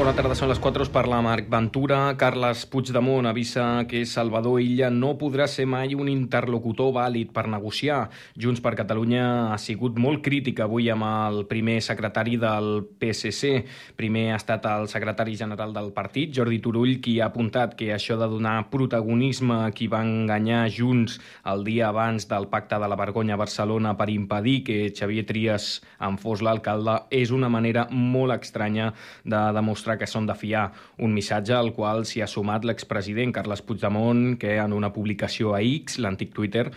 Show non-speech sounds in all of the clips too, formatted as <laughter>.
Bona tarda, són les 4 per la Marc Ventura. Carles Puigdemont avisa que Salvador Illa no podrà ser mai un interlocutor vàlid per negociar. Junts per Catalunya ha sigut molt crítica avui amb el primer secretari del PSC. Primer ha estat el secretari general del partit, Jordi Turull, qui ha apuntat que això de donar protagonisme a qui va enganyar Junts el dia abans del pacte de la vergonya a Barcelona per impedir que Xavier Trias en fos l'alcalde és una manera molt estranya de demostrar demostrar que són de fiar. Un missatge al qual s'hi ha sumat l'expresident Carles Puigdemont, que en una publicació a X, l'antic Twitter,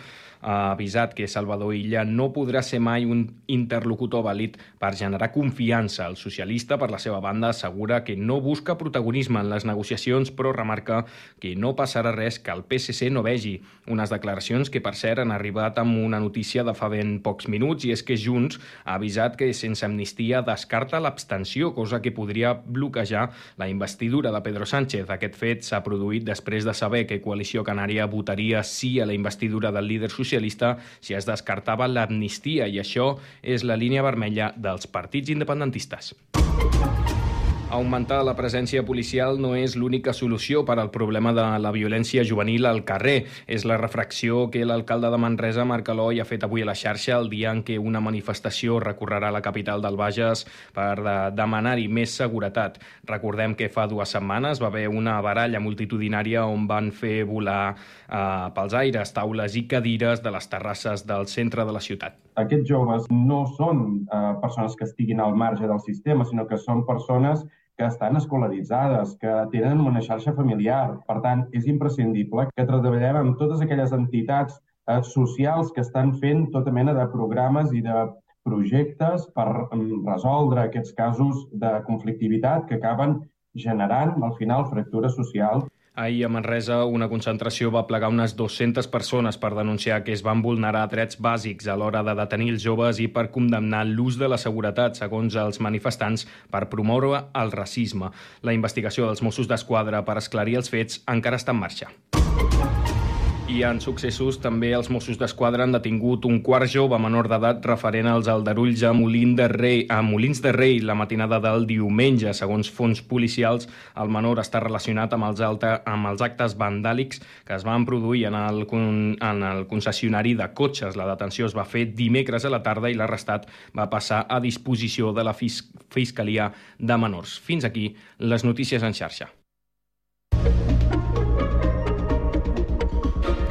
ha avisat que Salvador Illa no podrà ser mai un interlocutor vàlid per generar confiança. El socialista, per la seva banda, assegura que no busca protagonisme en les negociacions, però remarca que no passarà res que el PSC no vegi. Unes declaracions que, per cert, han arribat amb una notícia de fa ben pocs minuts, i és que Junts ha avisat que sense amnistia descarta l'abstenció, cosa que podria bloquejar la investidura de Pedro Sánchez. Aquest fet s'ha produït després de saber que Coalició Canària votaria sí a la investidura del líder socialista socialista si es descartava l'amnistia i això és la línia vermella dels partits independentistes. Augmentar la presència policial no és l'única solució per al problema de la violència juvenil al carrer. És la refracció que l'alcalde de Manresa, Marc Aloi, ha fet avui a la xarxa el dia en què una manifestació recorrerà la capital del Bages per de demanar-hi més seguretat. Recordem que fa dues setmanes va haver una baralla multitudinària on van fer volar eh, pels aires taules i cadires de les terrasses del centre de la ciutat. Aquests joves no són eh, persones que estiguin al marge del sistema, sinó que són persones que estan escolaritzades, que tenen una xarxa familiar. Per tant, és imprescindible que treballem amb totes aquelles entitats eh, socials que estan fent tota mena de programes i de projectes per mm, resoldre aquests casos de conflictivitat que acaben generant, al final, fractura social Ahir a Manresa una concentració va plegar unes 200 persones per denunciar que es van vulnerar drets bàsics a l'hora de detenir els joves i per condemnar l'ús de la seguretat, segons els manifestants, per promoure el racisme. La investigació dels Mossos d'Esquadra per esclarir els fets encara està en marxa. I en successos també els Mossos d'Esquadra han detingut un quart jove menor d'edat referent als aldarulls a, Molins de Rei, a Molins de Rei la matinada del diumenge. Segons fons policials, el menor està relacionat amb els, alta, amb els actes vandàlics que es van produir en el, en el concessionari de cotxes. La detenció es va fer dimecres a la tarda i l'arrestat va passar a disposició de la Fis Fiscalia de Menors. Fins aquí les notícies en xarxa.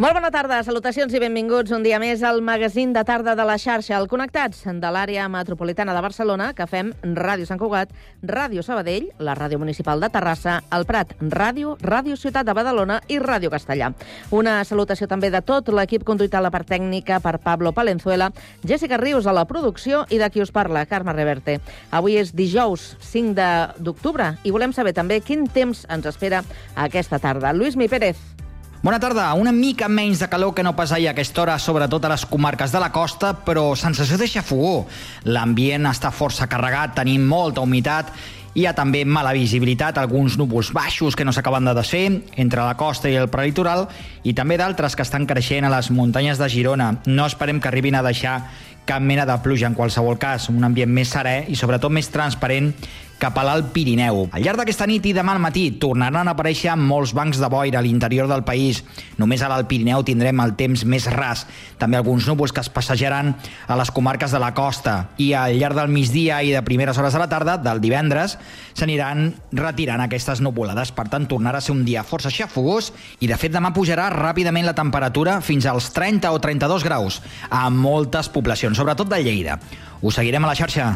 Molt bona tarda, salutacions i benvinguts un dia més al magazín de tarda de la xarxa, al Connectats de l'àrea metropolitana de Barcelona, que fem Ràdio Sant Cugat, Ràdio Sabadell, la Ràdio Municipal de Terrassa, el Prat Ràdio, Ràdio Ciutat de Badalona i Ràdio Castellà. Una salutació també de tot l'equip conduït a la part tècnica per Pablo Palenzuela, Jessica Rius a la producció i de qui us parla, Carme Reverte. Avui és dijous 5 d'octubre i volem saber també quin temps ens espera aquesta tarda. Lluís Mi Pérez, Bona tarda. Una mica menys de calor que no pas ahir a aquesta hora, sobretot a les comarques de la costa, però sensació de xafogó. L'ambient està força carregat, tenim molta humitat hi ha també mala visibilitat, alguns núvols baixos que no s'acaben de desfer entre la costa i el prelitoral i també d'altres que estan creixent a les muntanyes de Girona. No esperem que arribin a deixar cap mena de pluja en qualsevol cas, un ambient més serè i sobretot més transparent cap a l'Alt Pirineu. Al llarg d'aquesta nit i demà al matí tornaran a aparèixer molts bancs de boira a l'interior del país. Només a l'Alt Pirineu tindrem el temps més ras. També alguns núvols que es passejaran a les comarques de la costa. I al llarg del migdia i de primeres hores de la tarda, del divendres, s'aniran retirant aquestes nuvolades. Per tant, tornarà a ser un dia força xafogós i, de fet, demà pujarà ràpidament la temperatura fins als 30 o 32 graus a moltes poblacions, sobretot de Lleida. Us seguirem a la xarxa.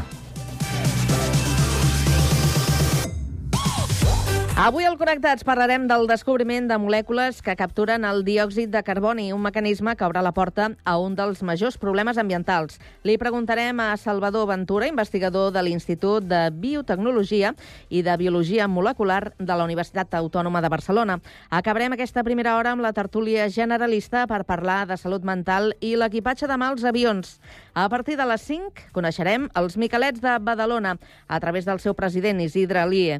Avui al Connectats parlarem del descobriment de molècules que capturen el diòxid de carboni, un mecanisme que obre la porta a un dels majors problemes ambientals. Li preguntarem a Salvador Ventura, investigador de l'Institut de Biotecnologia i de Biologia Molecular de la Universitat Autònoma de Barcelona. Acabarem aquesta primera hora amb la tertúlia generalista per parlar de salut mental i l'equipatge de mals avions. A partir de les 5 coneixerem els Miquelets de Badalona a través del seu president Isidre Lie.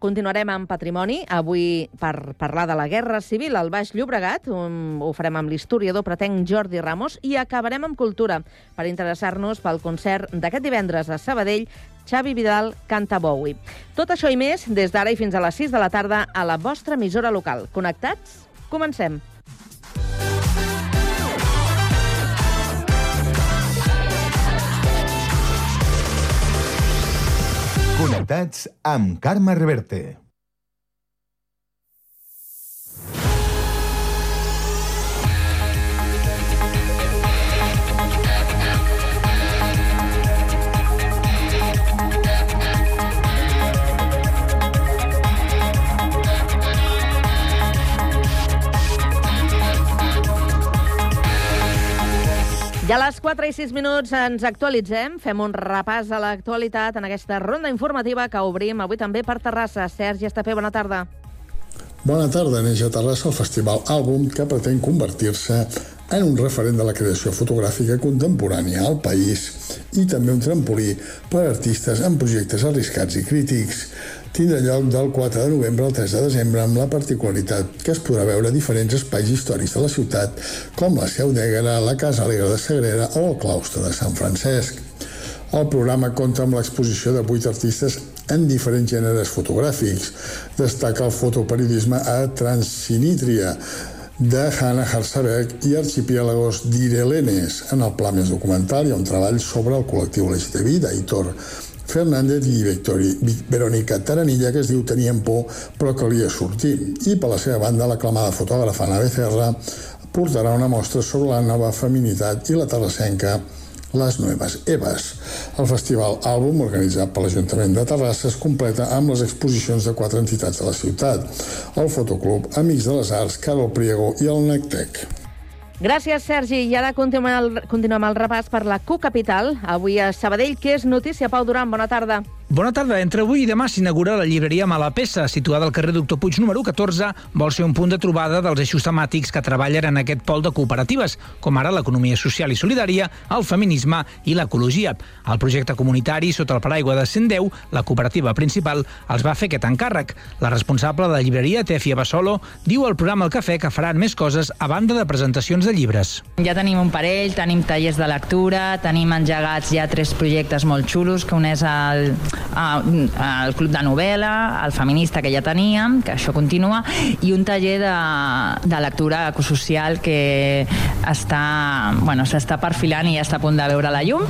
Continuarem amb Patrimoni, avui per parlar de la Guerra Civil al Baix Llobregat, um, ho farem amb l'historiador pretenc Jordi Ramos, i acabarem amb Cultura, per interessar-nos pel concert d'aquest divendres a Sabadell, Xavi Vidal canta Bowie. Tot això i més des d'ara i fins a les 6 de la tarda a la vostra emissora local. Connectats? Comencem. Connectats amb Carme Reverte. I a les 4 i 6 minuts ens actualitzem, fem un repàs a l'actualitat en aquesta ronda informativa que obrim avui també per Terrassa. Sergi Estapé, bona tarda. Bona tarda, neix a Terrassa el Festival Àlbum que pretén convertir-se en un referent de la creació fotogràfica contemporània al país i també un trampolí per a artistes en projectes arriscats i crítics tindrà lloc del 4 de novembre al 3 de desembre amb la particularitat que es podrà veure diferents espais històrics de la ciutat com la Seu d'Ègara, la Casa Alegre de Sagrera o el claustre de Sant Francesc. El programa compta amb l'exposició de vuit artistes en diferents gèneres fotogràfics. Destaca el fotoperiodisme a Transinítria, de Hannah Harsabek i Archipiélagos d'Irelenes. En el pla més documental ha un treball sobre el col·lectiu LGTBI d'Aitor Fernández i Victori, Verónica Taranilla, que es diu Tenien por però calia sortir. I per la seva banda, l'aclamada fotògrafa Ana Becerra portarà una mostra sobre la nova feminitat i la terrassenca les Nuevas Eves. El festival Àlbum, organitzat per l'Ajuntament de Terrassa, es completa amb les exposicions de quatre entitats de la ciutat, el Fotoclub Amics de les Arts, Carol Priego i el Nectec. Gràcies, Sergi. I ara continuem el, continuem el repàs per la Q-Capital. Avui a Sabadell, què és notícia? Pau Duran, bona tarda. Bona tarda. Entre avui i demà s'inaugura la llibreria Malapessa, situada al carrer Doctor Puig número 14. Vol ser un punt de trobada dels eixos temàtics que treballen en aquest pol de cooperatives, com ara l'economia social i solidària, el feminisme i l'ecologia. El projecte comunitari, sota el paraigua de 110, la cooperativa principal, els va fer aquest encàrrec. La responsable de la llibreria, Tefia Basolo, diu al programa El Cafè que faran més coses a banda de presentacions de llibres. Ja tenim un parell, tenim tallers de lectura, tenim engegats ja tres projectes molt xulos, que un és el, el club de novel·la, el feminista que ja teníem, que això continua, i un taller de, de lectura ecosocial que està, bueno, s'està perfilant i ja està a punt de veure la llum.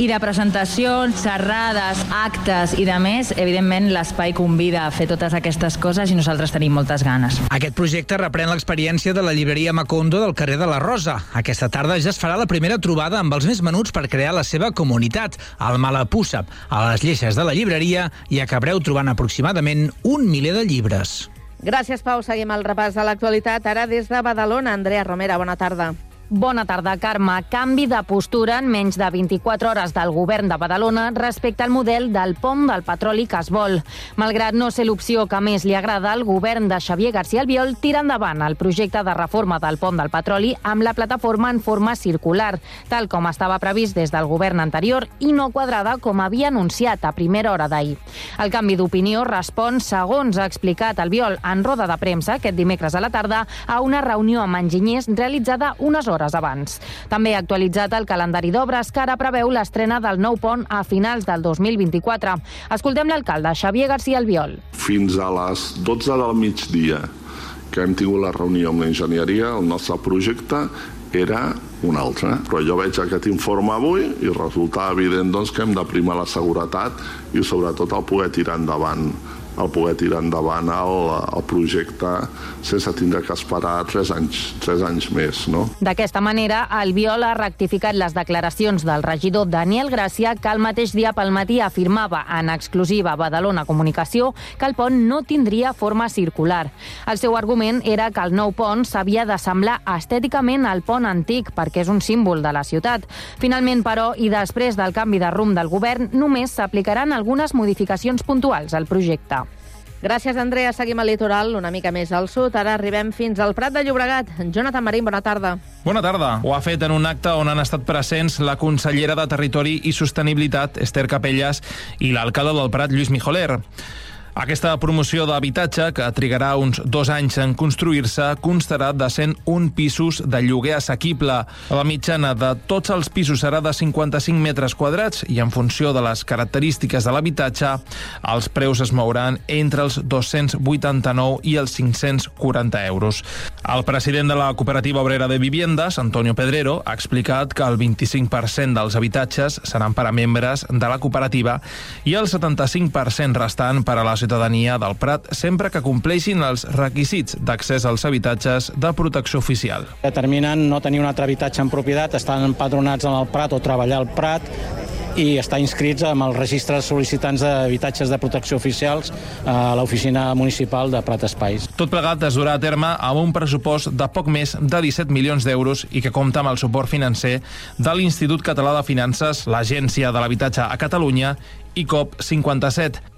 I de presentacions, xerrades, actes i de més, evidentment l'espai convida a fer totes aquestes coses i nosaltres tenim moltes ganes. Aquest projecte reprèn l'experiència de la llibreria Macondo del carrer de la Rosa. Aquesta tarda ja es farà la primera trobada amb els més menuts per crear la seva comunitat, al Malapussa, a les lleixes de la llibreria i acabareu trobant aproximadament un miler de llibres. Gràcies, Pau. Seguim el repàs de l'actualitat. Ara des de Badalona, Andrea Romera, bona tarda. Bona tarda, Carme. Canvi de postura en menys de 24 hores del govern de Badalona respecte al model del pont del petroli que es vol. Malgrat no ser l'opció que més li agrada, el govern de Xavier García Albiol tira endavant el projecte de reforma del pont del petroli amb la plataforma en forma circular, tal com estava previst des del govern anterior i no quadrada com havia anunciat a primera hora d'ahir. El canvi d'opinió respon, segons ha explicat Albiol en roda de premsa aquest dimecres a la tarda, a una reunió amb enginyers realitzada unes hores hores abans. També ha actualitzat el calendari d'obres que ara preveu l'estrena del nou pont a finals del 2024. Escoltem l'alcalde Xavier García Albiol. Fins a les 12 del migdia que hem tingut la reunió amb l'enginyeria, el nostre projecte era un altre. Però jo veig aquest informe avui i resulta evident doncs, que hem de primar la seguretat i sobretot el poder tirar endavant el poder tirar endavant el, el projecte sense tindre que esperar tres anys, tres anys més. No? D'aquesta manera, el Biol ha rectificat les declaracions del regidor Daniel Gràcia, que el mateix dia pel matí afirmava en exclusiva a Badalona Comunicació que el pont no tindria forma circular. El seu argument era que el nou pont s'havia de semblar estèticament al pont antic perquè és un símbol de la ciutat. Finalment, però, i després del canvi de rumb del govern, només s'aplicaran algunes modificacions puntuals al projecte. Gràcies, Andrea. Seguim al litoral, una mica més al sud. Ara arribem fins al Prat de Llobregat. Jonathan Marín, bona tarda. Bona tarda. Ho ha fet en un acte on han estat presents la consellera de Territori i Sostenibilitat, Esther Capelles, i l'alcalde del Prat, Lluís Mijoler. Aquesta promoció d'habitatge, que trigarà uns dos anys en construir-se, constarà de 101 pisos de lloguer assequible. La mitjana de tots els pisos serà de 55 metres quadrats i en funció de les característiques de l'habitatge, els preus es mouran entre els 289 i els 540 euros. El president de la cooperativa obrera de viviendes, Antonio Pedrero, ha explicat que el 25% dels habitatges seran per a membres de la cooperativa i el 75% restant per a la ciutadania del Prat sempre que compleixin els requisits d'accés als habitatges de protecció oficial. Determinen no tenir un altre habitatge en propietat, estan empadronats en el Prat o treballar al Prat i estar inscrits amb els registres sol·licitants d'habitatges de protecció oficials a l'oficina municipal de Prat Espais. Tot plegat es durà a terme amb un pressupost de poc més de 17 milions d'euros i que compta amb el suport financer de l'Institut Català de Finances, l'Agència de l'Habitatge a Catalunya i COP57.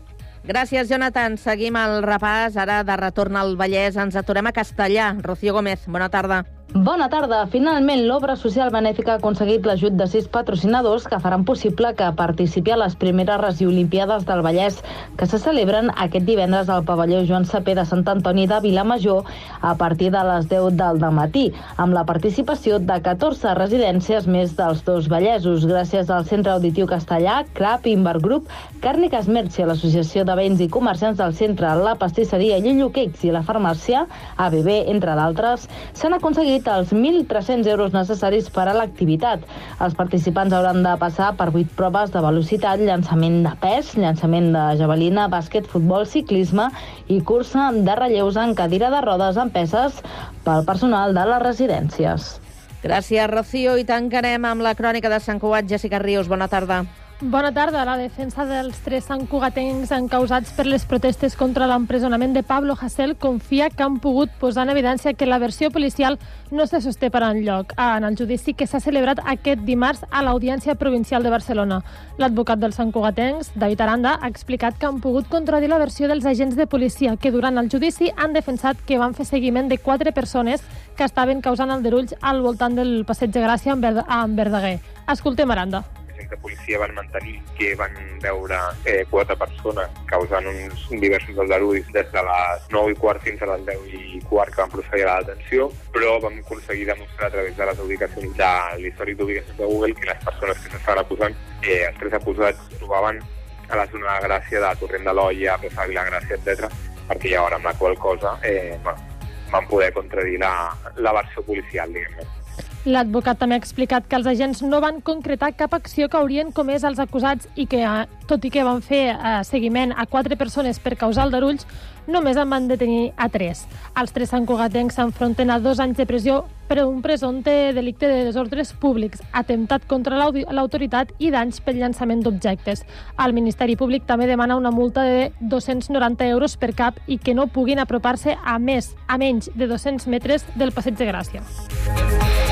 Gràcies, Jonathan. Seguim el repàs. Ara, de retorn al Vallès, ens aturem a Castellà. Rocío Gómez, bona tarda. Bona tarda. Finalment, l'obra social benèfica ha aconseguit l'ajut de sis patrocinadors que faran possible que participi a les primeres Resiolimpíades del Vallès, que se celebren aquest divendres al pavelló Joan Sapé de Sant Antoni de Vilamajor a partir de les 10 del matí, amb la participació de 14 residències més dels dos Vallesos, gràcies al Centre Auditiu Castellà, CRAP, Inver Group, Càrniques Merci, l'Associació de Veïns i Comerciants del Centre, la Pastisseria Llillo Cakes i la Farmàcia, ABB, entre d'altres, s'han aconseguit requerit els 1.300 euros necessaris per a l'activitat. Els participants hauran de passar per 8 proves de velocitat, llançament de pes, llançament de javelina, bàsquet, futbol, ciclisme i cursa de relleus en cadira de rodes amb peces pel personal de les residències. Gràcies, Rocío. I tancarem amb la crònica de Sant Cugat. Jessica Ríos, bona tarda. Bona tarda. La defensa dels tres santcugatencs encausats per les protestes contra l'empresonament de Pablo Hasél confia que han pogut posar en evidència que la versió policial no se sosté per enlloc en el judici que s'ha celebrat aquest dimarts a l'Audiència Provincial de Barcelona. L'advocat dels santcugatencs, David Aranda, ha explicat que han pogut contradir la versió dels agents de policia que durant el judici han defensat que van fer seguiment de quatre persones que estaven causant aldarulls al voltant del passeig de Gràcia amb Verdaguer. Escoltem Aranda de policia van mantenir que van veure eh, quatre persones causant uns diversos aldarulls des de les 9 i quart fins a les 10 i quart que van procedir a la detenció, però vam aconseguir demostrar a través de les ubicacions de l'històric d'ubicacions de Google que les persones que s'estaven acusant, eh, els tres acusats, trobaven a la zona de Gràcia, de Torrent de l'Olla, Plaça de la Gràcia, etc, perquè llavors amb la qual cosa eh, bueno, van poder contradir la, la versió policial, diguem-ne. L'advocat també ha explicat que els agents no van concretar cap acció que haurien comès els acusats i que, eh, tot i que van fer eh, seguiment a quatre persones per causar aldarulls, només en van detenir a tres. Els tres santcugatencs s'enfronten a dos anys de presó per un presumpte delicte de desordres públics, atemptat contra l'autoritat i danys pel llançament d'objectes. El Ministeri Públic també demana una multa de 290 euros per cap i que no puguin apropar-se a més a menys de 200 metres del passeig de Gràcia.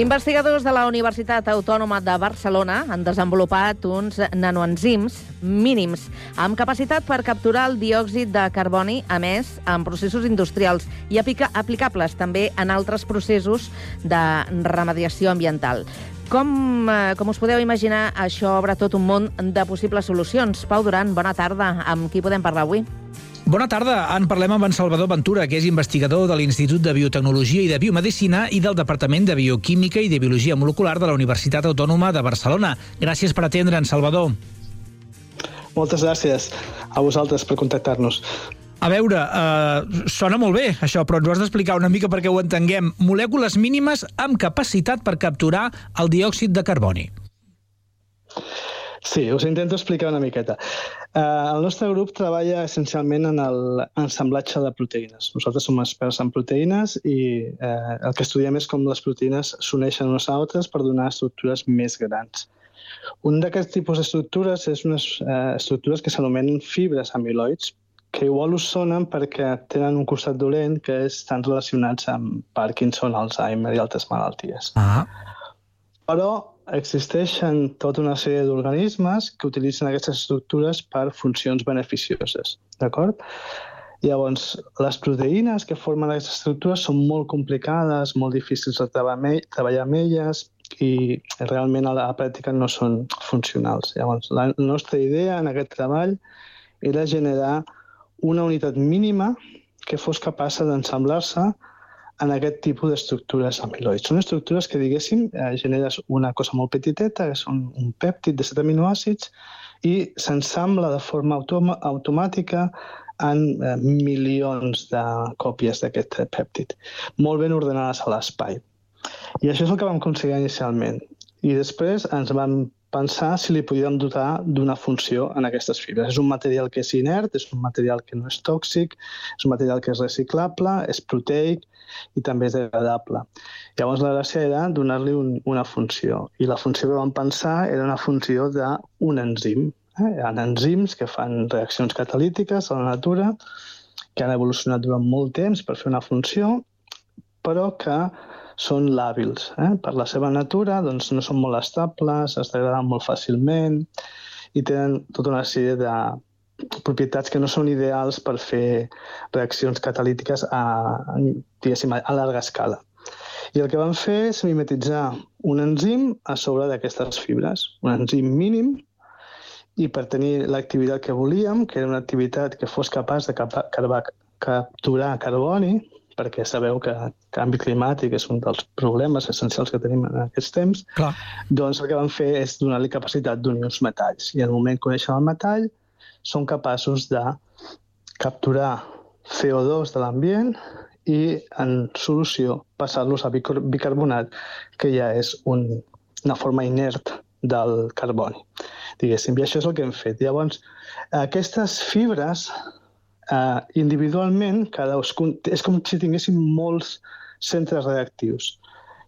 Investigadors de la Universitat Autònoma de Barcelona han desenvolupat uns nanoenzims mínims amb capacitat per capturar el diòxid de carboni emès en processos industrials i aplica aplicables també en altres processos de remediació ambiental. Com, eh, com us podeu imaginar, això obre tot un món de possibles solucions. Pau Duran, bona tarda. Amb qui podem parlar avui? Bona tarda. En parlem amb en Salvador Ventura, que és investigador de l'Institut de Biotecnologia i de Biomedicina i del Departament de Bioquímica i de Biologia Molecular de la Universitat Autònoma de Barcelona. Gràcies per atendre'n, Salvador. Moltes gràcies a vosaltres per contactar-nos. A veure, eh, sona molt bé això, però ens ho has d'explicar una mica perquè ho entenguem. Molècules mínimes amb capacitat per capturar el diòxid de carboni. Sí, us intento explicar una miqueta. Eh, el nostre grup treballa essencialment en l'ensamblatge de proteïnes. Nosaltres som experts en proteïnes i eh, el que estudiem és com les proteïnes s'uneixen unes a altres per donar estructures més grans. Un d'aquests tipus d'estructures és unes eh, estructures que s'anomenen fibres amiloids, que igual us sonen perquè tenen un costat dolent que estan relacionats amb Parkinson, Alzheimer i altres malalties. Ah. Però existeixen tota una sèrie d'organismes que utilitzen aquestes estructures per funcions beneficioses, d'acord? Llavors, les proteïnes que formen aquestes estructures són molt complicades, molt difícils de treballar amb elles i realment a la pràctica no són funcionals. Llavors, la nostra idea en aquest treball era generar una unitat mínima que fos capaç d'ensamblar-se en aquest tipus d'estructures amiloids. Són estructures que, diguéssim, eh, generes una cosa molt petiteta, que són un pèptid de set aminoàcids, i s'ensambla de forma autom automàtica en eh, milions de còpies d'aquest pèptid, molt ben ordenades a l'espai. I això és el que vam aconseguir inicialment. I després ens vam pensar si li podíem dotar d'una funció en aquestes fibres. És un material que és inert, és un material que no és tòxic, és un material que és reciclable, és proteic i també és degradable. Llavors la gràcia era donar-li un, una funció i la funció que vam pensar era una funció d'un enzim. Eh? Hi ha enzims que fan reaccions catalítiques a la natura que han evolucionat durant molt temps per fer una funció, però que són làbils. Eh? Per la seva natura doncs, no són molt estables, es degraden molt fàcilment i tenen tota una sèrie de propietats que no són ideals per fer reaccions catalítiques a, a, a llarga escala. I el que van fer és mimetitzar un enzim a sobre d'aquestes fibres, un enzim mínim, i per tenir l'activitat que volíem, que era una activitat que fos capaç de capturar carboni, perquè sabeu que el canvi climàtic és un dels problemes essencials que tenim en aquests temps, Clar. doncs el que van fer és donar-li capacitat d'unir uns metalls. I el moment que coneixen el metall, són capaços de capturar CO2 de l'ambient i en solució passar-los a bicarbonat, que ja és un, una forma inert del carboni, diguéssim. I això és el que hem fet. Llavors, aquestes fibres uh, individualment, cadascun, és com si tinguéssim molts centres reactius.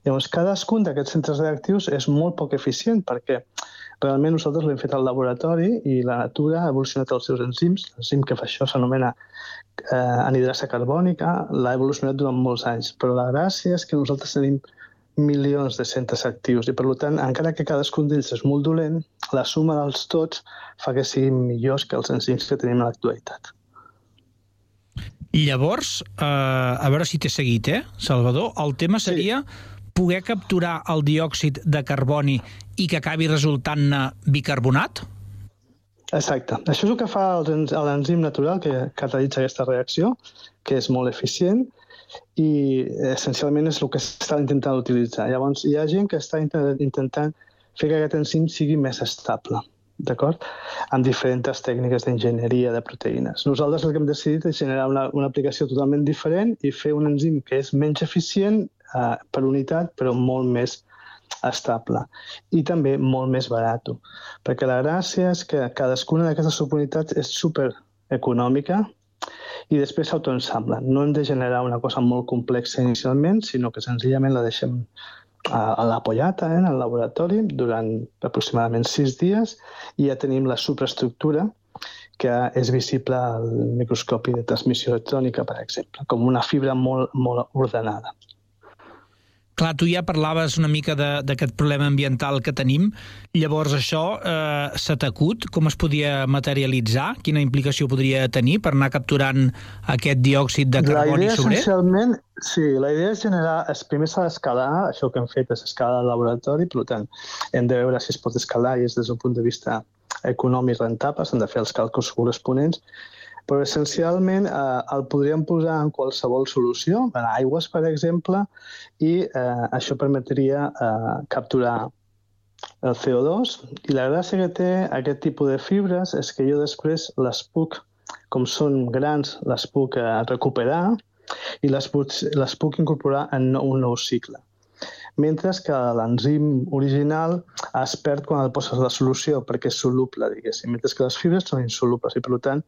Llavors, cadascun d'aquests centres reactius és molt poc eficient perquè realment nosaltres l'hem fet al laboratori i la natura ha evolucionat els seus enzims. L'enzim que fa això s'anomena eh, anidrasa carbònica, l'ha evolucionat durant molts anys. Però la gràcia és que nosaltres tenim milions de centres actius i, per tant, encara que cadascun d'ells és molt dolent, la suma dels tots fa que siguin millors que els enzims que tenim a l'actualitat. Llavors, eh, a veure si t'he seguit, eh, Salvador, el tema seria sí. poder capturar el diòxid de carboni i que acabi resultant-ne bicarbonat? Exacte. Això és el que fa l'enzim natural que catalitza aquesta reacció, que és molt eficient, i essencialment és el que s'està intentant utilitzar. Llavors, hi ha gent que està intentant fer que aquest enzim sigui més estable d'acord? Amb diferents tècniques d'enginyeria de proteïnes. Nosaltres el que hem decidit és generar una, una aplicació totalment diferent i fer un enzim que és menys eficient eh, per unitat, però molt més estable i també molt més barat. Perquè la gràcia és que cadascuna d'aquestes subunitats és super econòmica i després s'autoensambla. No hem de generar una cosa molt complexa inicialment, sinó que senzillament la deixem a, la Pollata, eh, en el laboratori, durant aproximadament sis dies, i ja tenim la superestructura que és visible al microscopi de transmissió electrònica, per exemple, com una fibra molt, molt ordenada. Clar, tu ja parlaves una mica d'aquest problema ambiental que tenim. Llavors, això eh, s'ha tacut? Com es podia materialitzar? Quina implicació podria tenir per anar capturant aquest diòxid de carboni la idea, sobrer? Essencialment, sí, la idea és generar... Primer s'ha d'escalar, això que hem fet és escalar al laboratori, per tant, hem de veure si es pot escalar i és des d'un punt de vista econòmic rentable, s'han de fer els càlculs corresponents, però essencialment eh, el podríem posar en qualsevol solució, en aigües, per exemple, i eh, això permetria eh, capturar el CO2 i la gràcia que té aquest tipus de fibres és que jo després les puc, com són grans, les puc eh, recuperar i les puc, les puc incorporar en un nou cicle mentre que l'enzim original es perd quan el poses a la solució perquè és soluble, diguéssim, mentre que les fibres són insolubles i, per tant,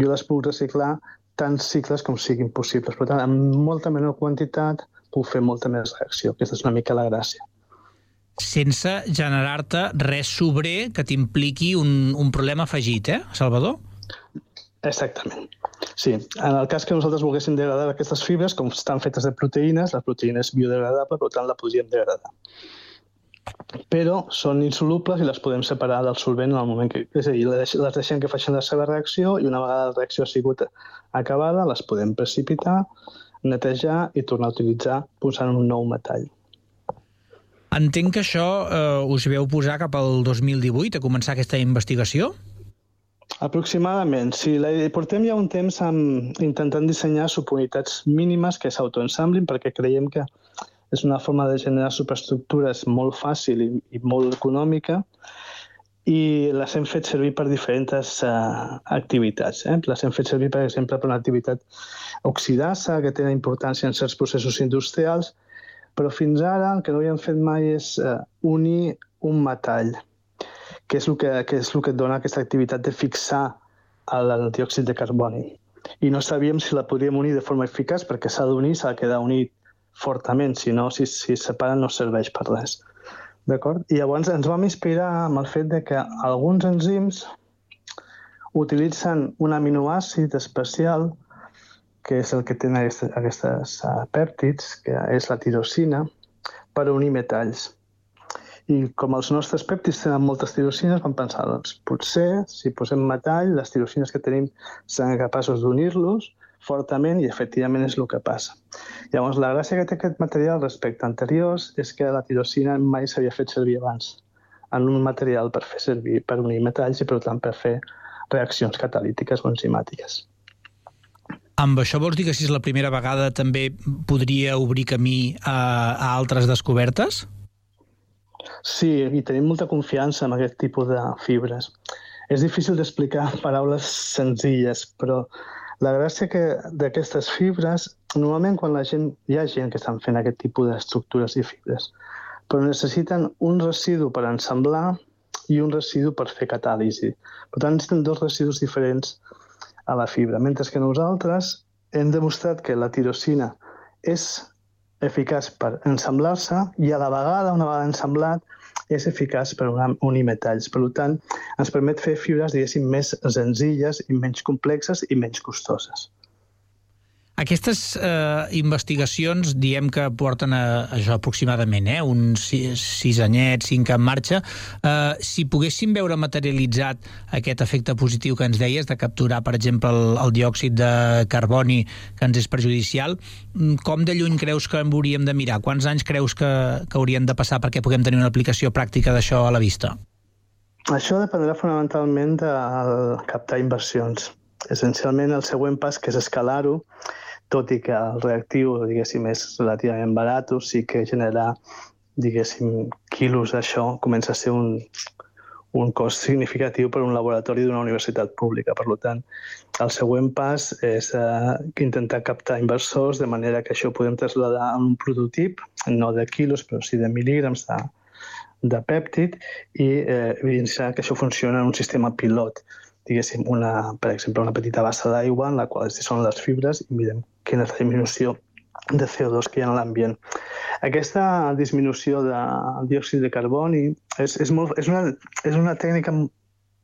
jo les puc reciclar tants cicles com siguin possibles. Per tant, amb molta menor quantitat puc fer molta més reacció. Aquesta és una mica la gràcia. Sense generar-te res sobrer que t'impliqui un, un problema afegit, eh, Salvador? Exactament. Sí, en el cas que nosaltres volguéssim degradar aquestes fibres, com estan fetes de proteïnes, la proteïna és biodegradable, per tant la podríem degradar. Però són insolubles i les podem separar del solvent en el moment que... És a dir, les deixem que facin la seva reacció i una vegada la reacció ha sigut acabada, les podem precipitar, netejar i tornar a utilitzar posant un nou metall. Entenc que això eh, us veu posar cap al 2018 a començar aquesta investigació? Aproximadament, sí. La, portem ja un temps amb, intentant dissenyar subunitats mínimes que s'autoensamblin perquè creiem que és una forma de generar superestructures molt fàcil i, i molt econòmica i les hem fet servir per diferents uh, activitats. Eh? Les hem fet servir, per exemple, per una activitat oxidasa, que té importància en certs processos industrials, però fins ara el que no havíem fet mai és uh, unir un metall que és el que, que, és el que et dona aquesta activitat de fixar el, el diòxid de carboni. I no sabíem si la podríem unir de forma eficaç, perquè s'ha d'unir, s'ha de quedar unit fortament, si no, si, si es separen no serveix per res. D'acord? I llavors ens vam inspirar amb el fet de que alguns enzims utilitzen un aminoàcid especial que és el que tenen aquestes, aquestes uh, pèptids, que és la tirosina, per unir metalls. I com els nostres pèptids tenen moltes tirosines, vam pensar, doncs, potser, si posem metall, les tirosines que tenim seran capaços d'unir-los fortament i efectivament és el que passa. Llavors, la gràcia que té aquest material respecte a anteriors és que la tirosina mai s'havia fet servir abans en un material per fer servir per unir metalls i, per tant, per fer reaccions catalítiques o enzimàtiques. Amb això vols dir que si és la primera vegada també podria obrir camí a, a altres descobertes? Sí, i tenim molta confiança en aquest tipus de fibres. És difícil d'explicar paraules senzilles, però la gràcia que d'aquestes fibres, normalment quan la gent, hi ha gent que estan fent aquest tipus d'estructures i fibres, però necessiten un residu per ensamblar i un residu per fer catàlisi. Per tant, necessiten dos residus diferents a la fibra, mentre que nosaltres hem demostrat que la tirosina és eficaç per ensamblar-se i a la vegada, una vegada ensamblat, és eficaç per unir metalls. Per tant, ens permet fer fibres, diguéssim, més senzilles i menys complexes i menys costoses. Aquestes eh, investigacions, diem que porten a, a això aproximadament, eh, uns sis, anyets, cinc en marxa. Eh, si poguéssim veure materialitzat aquest efecte positiu que ens deies, de capturar, per exemple, el, el diòxid de carboni que ens és perjudicial, mm, com de lluny creus que en hauríem de mirar? Quants anys creus que, que haurien de passar perquè puguem tenir una aplicació pràctica d'això a la vista? Això dependrà fonamentalment de captar inversions. Essencialment, el següent pas, que és escalar-ho, tot i que el reactiu, diguéssim, és relativament barat, sí que generar, diguéssim, quilos d'això comença a ser un, un cost significatiu per a un laboratori d'una universitat pública. Per tant, el següent pas és eh, intentar captar inversors de manera que això ho podem traslladar a un prototip, no de quilos, però sí de mil·lígrams de, de pèptid, i eh, evidenciar que això funciona en un sistema pilot diguéssim, una, per exemple, una petita bassa d'aigua en la qual són les fibres i mirem quina és la disminució de CO2 que hi ha a l'ambient. Aquesta disminució de diòxid de carboni és, és, molt, és, una, és una tècnica,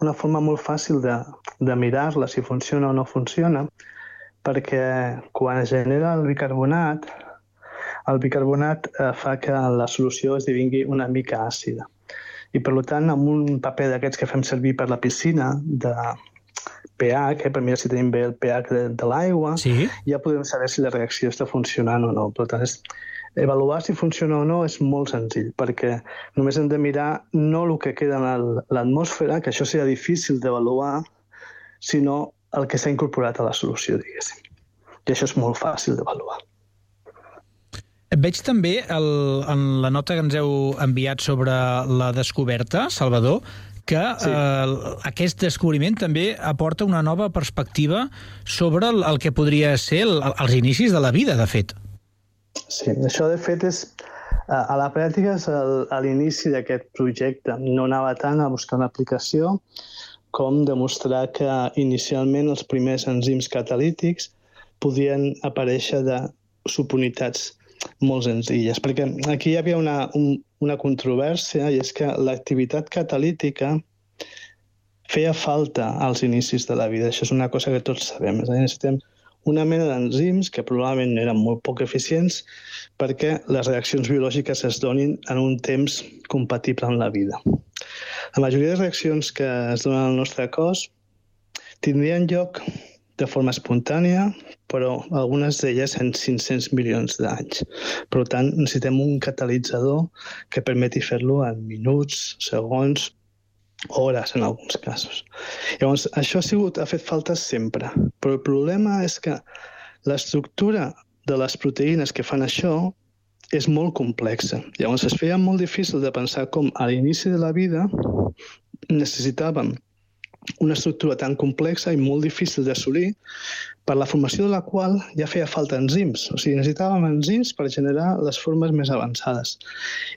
una forma molt fàcil de, de mirar-la si funciona o no funciona, perquè quan es genera el bicarbonat, el bicarbonat eh, fa que la solució esdevingui una mica àcida. I, per tant, amb un paper d'aquests que fem servir per la piscina, de pH, eh, per mirar si tenim bé el pH de, de l'aigua, sí. ja podem saber si la reacció està funcionant o no. Per tant, és, avaluar si funciona o no és molt senzill, perquè només hem de mirar no el que queda en l'atmosfera, que això serà difícil d'avaluar, sinó el que s'ha incorporat a la solució, diguéssim. I això és molt fàcil d'avaluar. Veig també el, en la nota que ens heu enviat sobre la descoberta, Salvador, que sí. eh, aquest descobriment també aporta una nova perspectiva sobre el, el que podria ser el, els inicis de la vida, de fet. Sí, això de fet és... A la pràctica, a l'inici d'aquest projecte, no anava tant a buscar una aplicació com demostrar que inicialment els primers enzims catalítics podien aparèixer de subunitats molt senzilles, perquè aquí hi havia una, un, una controvèrsia i és que l'activitat catalítica feia falta als inicis de la vida. Això és una cosa que tots sabem. És a dir, necessitem una mena d'enzims que probablement eren molt poc eficients perquè les reaccions biològiques es donin en un temps compatible amb la vida. La majoria de reaccions que es donen al nostre cos tindrien lloc de forma espontània, però algunes d'elles en 500 milions d'anys. Per tant, necessitem un catalitzador que permeti fer-lo en minuts, segons, hores en alguns casos. Llavors, això ha, sigut, ha fet falta sempre, però el problema és que l'estructura de les proteïnes que fan això és molt complexa. Llavors, es feia molt difícil de pensar com a l'inici de la vida necessitàvem una estructura tan complexa i molt difícil d'assolir, per la formació de la qual ja feia falta enzims. O sigui, necessitàvem enzims per generar les formes més avançades.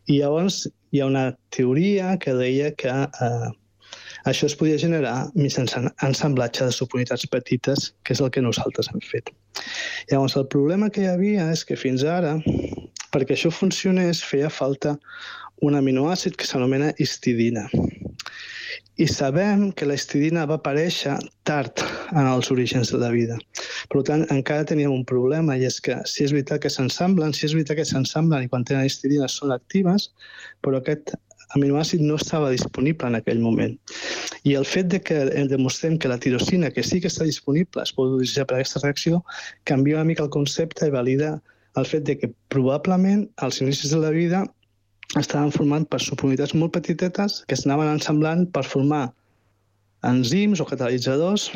I llavors hi ha una teoria que deia que eh, això es podia generar mitjançant ensamblatge de subunitats petites, que és el que nosaltres hem fet. Llavors, el problema que hi havia és que fins ara, perquè això funcionés, feia falta un aminoàcid que s'anomena histidina. I sabem que la histidina va aparèixer tard en els orígens de la vida. Per tant, encara teníem un problema, i és que si és veritat que s'ensamblen, si és veritat que s'ensamblen i quan tenen histidina són actives, però aquest aminoàcid no estava disponible en aquell moment. I el fet de que demostrem que la tirosina, que sí que està disponible, es pot utilitzar per aquesta reacció, canvia una mica el concepte i valida el fet de que probablement als inicis de la vida estaven formant per subunitats molt petitetes que s'anaven ensamblant per formar enzims o catalitzadors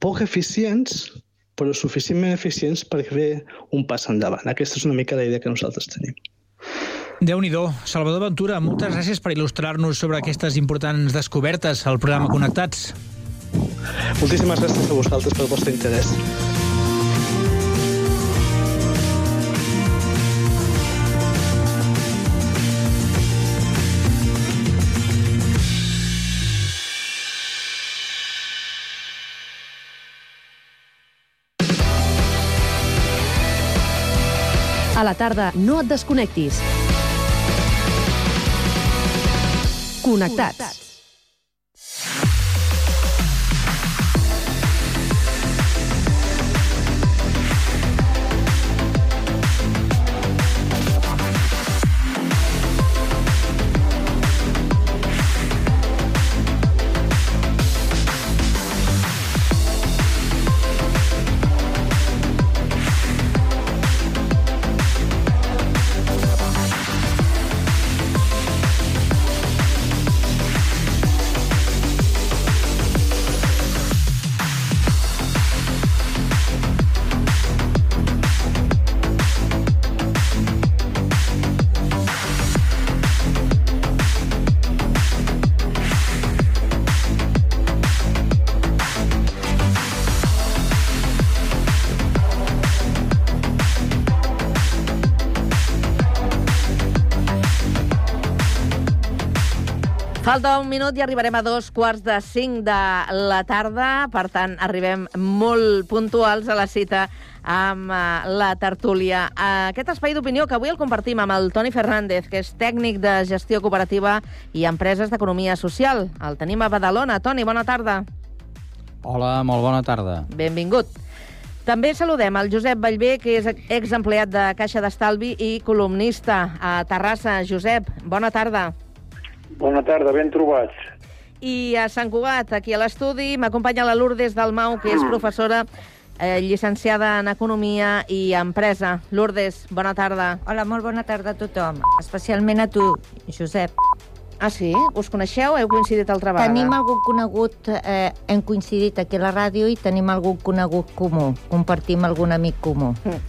poc eficients, però suficientment eficients per fer un pas endavant. Aquesta és una mica la idea que nosaltres tenim. déu nhi Salvador Ventura, moltes gràcies per il·lustrar-nos sobre aquestes importants descobertes al programa Connectats. Moltíssimes gràcies a vosaltres pel vostre interès. A la tarda, no et desconnectis. Connectats. Falta un minut i arribarem a dos quarts de cinc de la tarda. Per tant, arribem molt puntuals a la cita amb uh, la tertúlia. Aquest espai d'opinió que avui el compartim amb el Toni Fernández, que és tècnic de gestió cooperativa i empreses d'economia social. El tenim a Badalona. Toni, bona tarda. Hola, molt bona tarda. Benvingut. També saludem el Josep Vallvé, que és exempleat de Caixa d'Estalvi i columnista a Terrassa. Josep, bona tarda. Bona tarda, ben trobats. I a Sant Cugat, aquí a l'estudi, m'acompanya la Lourdes Dalmau, que és professora eh, llicenciada en Economia i Empresa. Lourdes, bona tarda. Hola, molt bona tarda a tothom, especialment a tu, Josep. Ah, sí? Us coneixeu? Heu coincidit altra vegada? Tenim algun conegut, eh, hem coincidit aquí a la ràdio i tenim algun conegut comú. Compartim algun amic comú. Mm.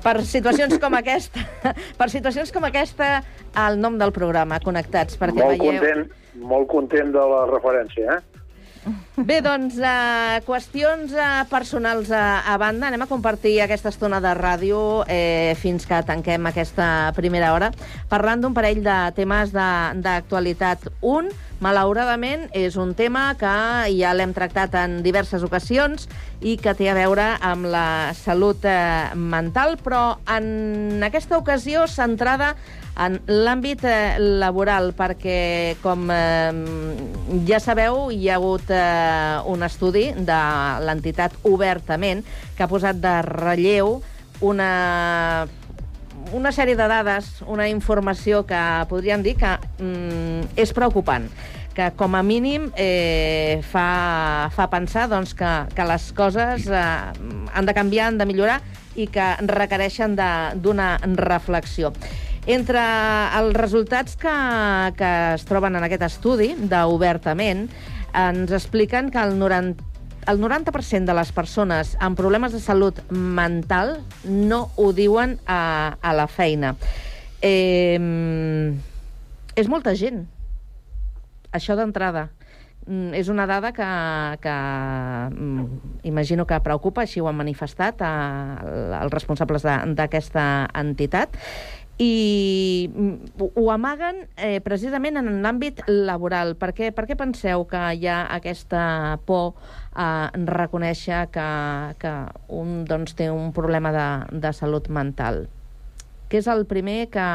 Per situacions com aquesta, <laughs> per situacions com aquesta, el nom del programa, Connectats, perquè molt veieu... Content, molt content de la referència, eh? Bé, doncs, uh, qüestions uh, personals uh, a banda. Anem a compartir aquesta estona de ràdio eh, fins que tanquem aquesta primera hora, parlant d'un parell de temes d'actualitat. Un, malauradament, és un tema que ja l'hem tractat en diverses ocasions i que té a veure amb la salut eh, mental, però en aquesta ocasió centrada en l'àmbit eh, laboral, perquè, com eh, ja sabeu, hi ha hagut un estudi de l'entitat Obertament que ha posat de relleu una una sèrie de dades, una informació que podríem dir que mm, és preocupant que com a mínim eh, fa, fa pensar doncs, que, que les coses eh, han de canviar, han de millorar i que requereixen d'una reflexió. Entre els resultats que, que es troben en aquest estudi d'Obertament, ens expliquen que el 90 el 90% de les persones amb problemes de salut mental no ho diuen a, a la feina. Eh, és molta gent. Això d'entrada. Mm, és una dada que, que mm, imagino que preocupa, així ho han manifestat a, a, els responsables d'aquesta entitat i mm, ho amaguen eh, precisament en l'àmbit laboral. Per què, per què penseu que hi ha aquesta por a reconèixer que, que un doncs, té un problema de, de salut mental? Què és el primer que,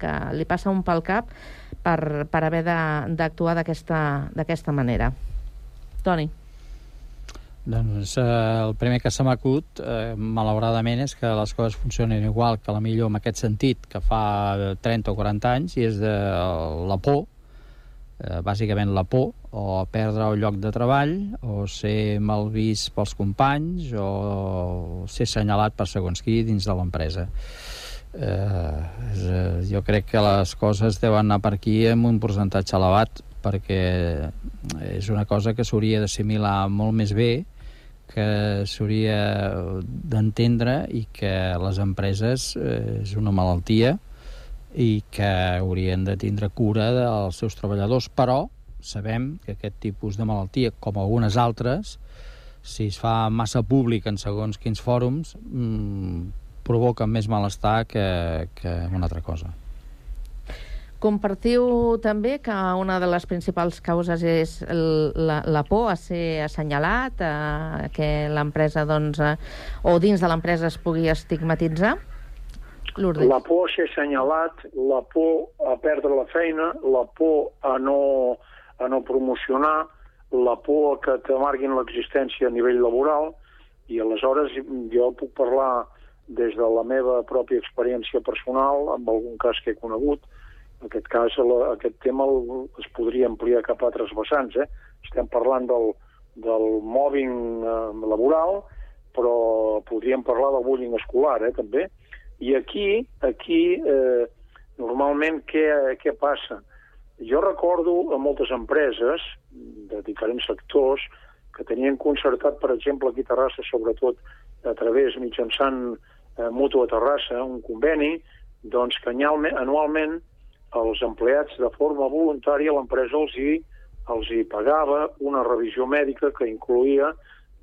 que li passa un pel cap per, per haver d'actuar d'aquesta manera? Toni. Doncs eh, el primer que se m'acut, eh, malauradament, és que les coses funcionen igual que la millor en aquest sentit que fa 30 o 40 anys, i és de la por, eh, bàsicament la por, o perdre el lloc de treball, o ser mal vist pels companys, o ser assenyalat per segons qui dins de l'empresa. Eh, eh, jo crec que les coses deuen anar per aquí amb un percentatge elevat perquè és una cosa que s'hauria d'assimilar molt més bé, que s'hauria d'entendre i que les empreses eh, és una malaltia i que haurien de tindre cura dels seus treballadors, però sabem que aquest tipus de malaltia, com algunes altres, si es fa massa públic en segons quins fòrums, mmm, provoca més malestar que, que una altra cosa. Compartiu també que una de les principals causes és el, la, la por a ser assenyalat, a que l'empresa, doncs, a, o dins de l'empresa es pugui estigmatitzar? Lourdes. La por a ser assenyalat, la por a perdre la feina, la por a no, a no promocionar, la por a que t'amarguin l'existència a nivell laboral, i aleshores jo puc parlar des de la meva pròpia experiència personal, amb algun cas que he conegut, en aquest cas, la, aquest tema el, es podria ampliar cap a altres vessants. Eh? Estem parlant del, del mobbing eh, laboral, però podríem parlar del bullying escolar, eh, també. I aquí, aquí eh, normalment, què, què passa? Jo recordo a moltes empreses de diferents sectors que tenien concertat, per exemple, aquí a Terrassa, sobretot a través, mitjançant eh, Mutu a Terrassa, un conveni, doncs que anualment els empleats de forma voluntària l'empresa els hi, els hi pagava una revisió mèdica que incluïa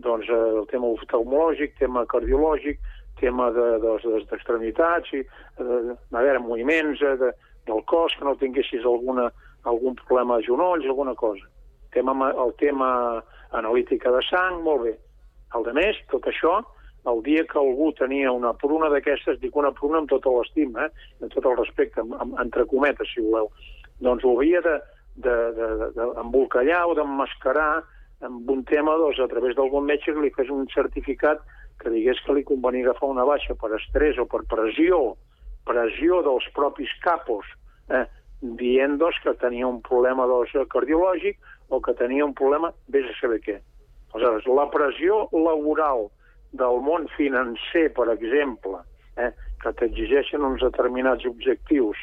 doncs, eh, el tema oftalmològic, tema cardiològic, tema d'extremitats, de, de, de, de, a veure, moviments eh, de, del cos, que no tinguessis alguna, algun problema de genolls, alguna cosa. Tema, el tema analítica de sang, molt bé. El de més, tot això, el dia que algú tenia una pruna d'aquestes, dic una pruna amb tota l'estima, eh? amb tot el respecte, amb, amb, entre cometes, si voleu, doncs ho havia d'embolcallar o d'emmascarar amb un tema doncs, a través d'algun metge que li fes un certificat que digués que li convenia agafar una baixa per estrès o per pressió, pressió dels propis capos, eh, dient doncs, que tenia un problema doncs, cardiològic o que tenia un problema, vés a saber què. Aleshores, la pressió laboral del món financer, per exemple, eh, que t'exigeixen uns determinats objectius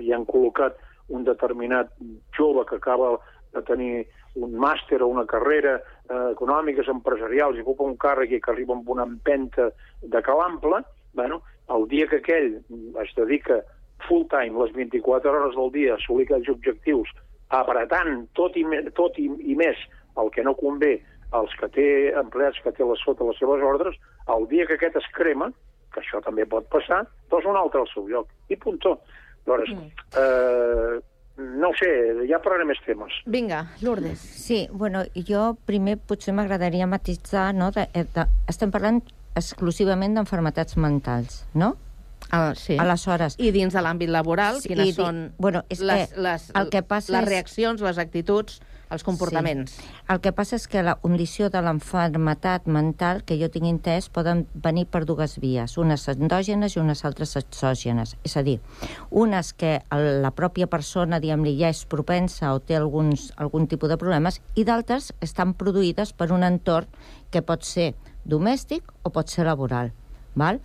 i han col·locat un determinat jove que acaba de tenir un màster o una carrera eh, econòmiques, empresarials, i ocupa un càrrec i que arriba amb una empenta de calample, bueno, el dia que aquell es dedica full time, les 24 hores del dia, a assolir aquells objectius, apretant tot i, tot i, i més el que no convé als que té empleats que té la, sota les seves ordres, el dia que aquest es crema, que això també pot passar, doncs un altre al seu lloc. I puntó. Llavors, mm. eh, no sé, ja parlarem més temes. Vinga, Lourdes. Sí, bueno, jo primer potser m'agradaria matitzar, no? De, eh, de, estem parlant exclusivament d'enfermetats mentals, no? Ah, sí. Aleshores... I dins de l'àmbit laboral, quines i, són bueno, és les, que les, el que passa les reaccions, les actituds els comportaments. Sí. El que passa és que la condició de l'enfermetat mental, que jo tinc entès, poden venir per dues vies, unes endògenes i unes altres exògenes. És a dir, unes que la pròpia persona, diguem-li, ja és propensa o té alguns, algun tipus de problemes, i d'altres estan produïdes per un entorn que pot ser domèstic o pot ser laboral. Val?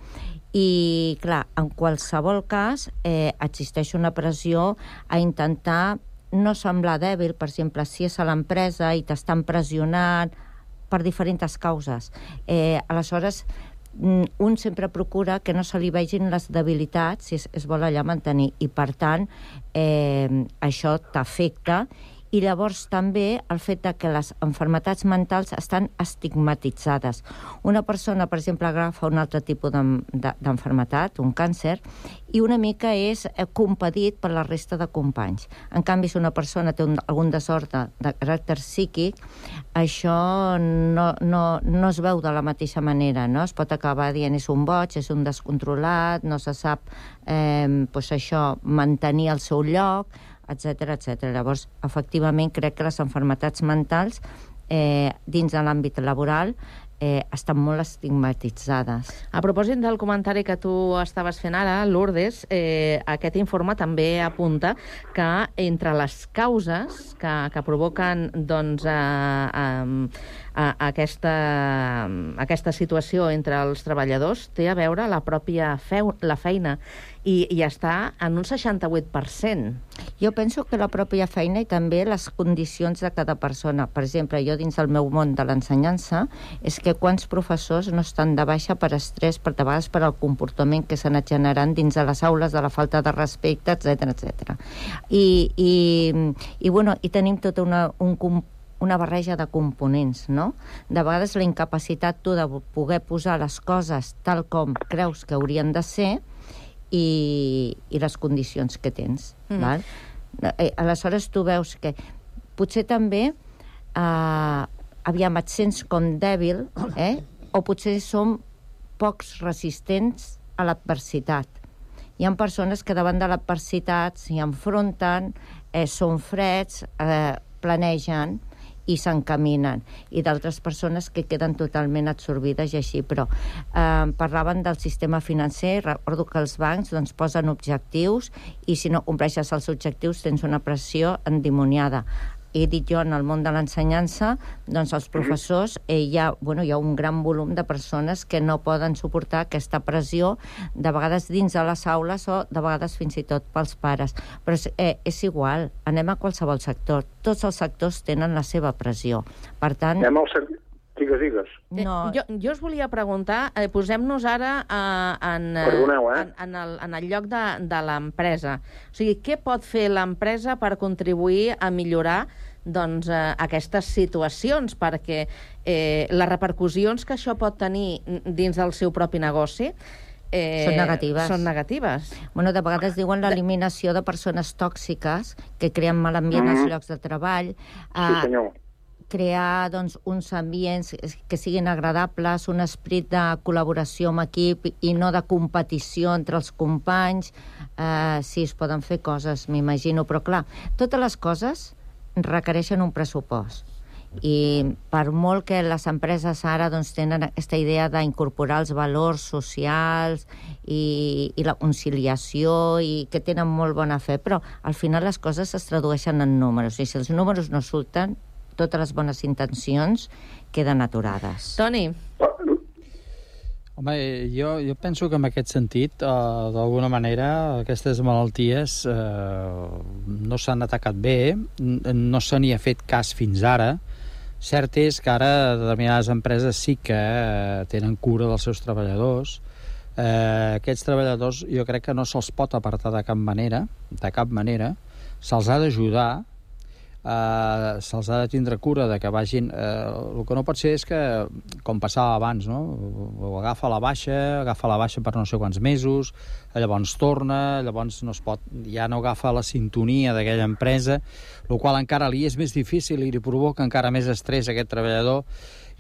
I, clar, en qualsevol cas, eh, existeix una pressió a intentar no semblar dèbil, per exemple, si és a l'empresa i t'estan pressionant per diferents causes. Eh, aleshores, mm, un sempre procura que no se li vegin les debilitats si es, es vol allà mantenir i, per tant, eh, això t'afecta i llavors també el fet de que les enfermetats mentals estan estigmatitzades. Una persona, per exemple, agafa un altre tipus d'enfermetat, un càncer, i una mica és eh, compadit per la resta de companys. En canvi, si una persona té un, algun desordre de caràcter psíquic, això no, no, no es veu de la mateixa manera, no? Es pot acabar dient és un boig, és un descontrolat, no se sap eh, pues això, mantenir el seu lloc, etc etc. Llavors, efectivament, crec que les enfermetats mentals eh, dins de l'àmbit laboral eh, estan molt estigmatitzades. A propòsit del comentari que tu estaves fent ara, Lourdes, eh, aquest informe també apunta que entre les causes que, que provoquen doncs, eh, eh, a aquesta, aquesta situació entre els treballadors té a veure la pròpia feu, la feina i, i està en un 68%. Jo penso que la pròpia feina i també les condicions de cada persona. Per exemple, jo dins del meu món de l'ensenyança és que quants professors no estan de baixa per estrès, per de vegades per al comportament que s'ha anat generant dins de les aules, de la falta de respecte, etc etc. I, i, i, bueno, i tenim tota una, un una barreja de components, no? De vegades la incapacitat tu de poder posar les coses tal com creus que haurien de ser i, i les condicions que tens, mm. val? Eh, aleshores tu veus que potser també eh, aviam et sents com dèbil, eh? o potser som pocs resistents a l'adversitat. Hi ha persones que davant de l'adversitat s'hi enfronten, eh, són freds, eh, planegen, i s'encaminen, i d'altres persones que queden totalment absorbides i així, però eh, parlaven del sistema financer, recordo que els bancs doncs, posen objectius i si no compleixes els objectius tens una pressió endimoniada he dit jo, en el món de l'ensenyança, doncs els professors, eh, hi, ha, bueno, hi ha un gran volum de persones que no poden suportar aquesta pressió, de vegades dins de les aules o de vegades fins i tot pels pares. Però és, eh, és igual, anem a qualsevol sector. Tots els sectors tenen la seva pressió. Per tant... Anem al Digues, digues. Eh, no. Jo, jo us volia preguntar, eh, posem-nos ara eh, en, eh, Perdoneu, eh? en, en, el, en el lloc de, de l'empresa. O sigui, què pot fer l'empresa per contribuir a millorar doncs, eh, aquestes situacions? Perquè eh, les repercussions que això pot tenir dins del seu propi negoci Eh, són negatives. Són negatives. Bueno, de vegades diuen l'eliminació de persones tòxiques que creen mal ambient mm. als llocs de treball. Sí, senyor crear doncs, uns ambients que siguin agradables, un esperit de col·laboració amb equip i no de competició entre els companys. Eh, sí, es poden fer coses, m'imagino, però clar, totes les coses requereixen un pressupost. I per molt que les empreses ara doncs, tenen aquesta idea d'incorporar els valors socials i, i la conciliació i que tenen molt bona fe, però al final les coses es tradueixen en números. I si els números no surten, totes les bones intencions queden aturades. Toni. Home, jo, jo penso que en aquest sentit, eh, d'alguna manera, aquestes malalties eh, no s'han atacat bé, no se n'hi ha fet cas fins ara. Cert és que ara determinades empreses sí que eh, tenen cura dels seus treballadors. Eh, aquests treballadors jo crec que no se'ls pot apartar de cap manera, de cap manera. Se'ls ha d'ajudar, eh, se'ls ha de tindre cura de que vagin... Eh, el que no pot ser és que, com passava abans, no? o agafa la baixa, agafa la baixa per no sé quants mesos, llavors torna, llavors no es pot, ja no agafa la sintonia d'aquella empresa, el qual encara li és més difícil i li provoca encara més estrès a aquest treballador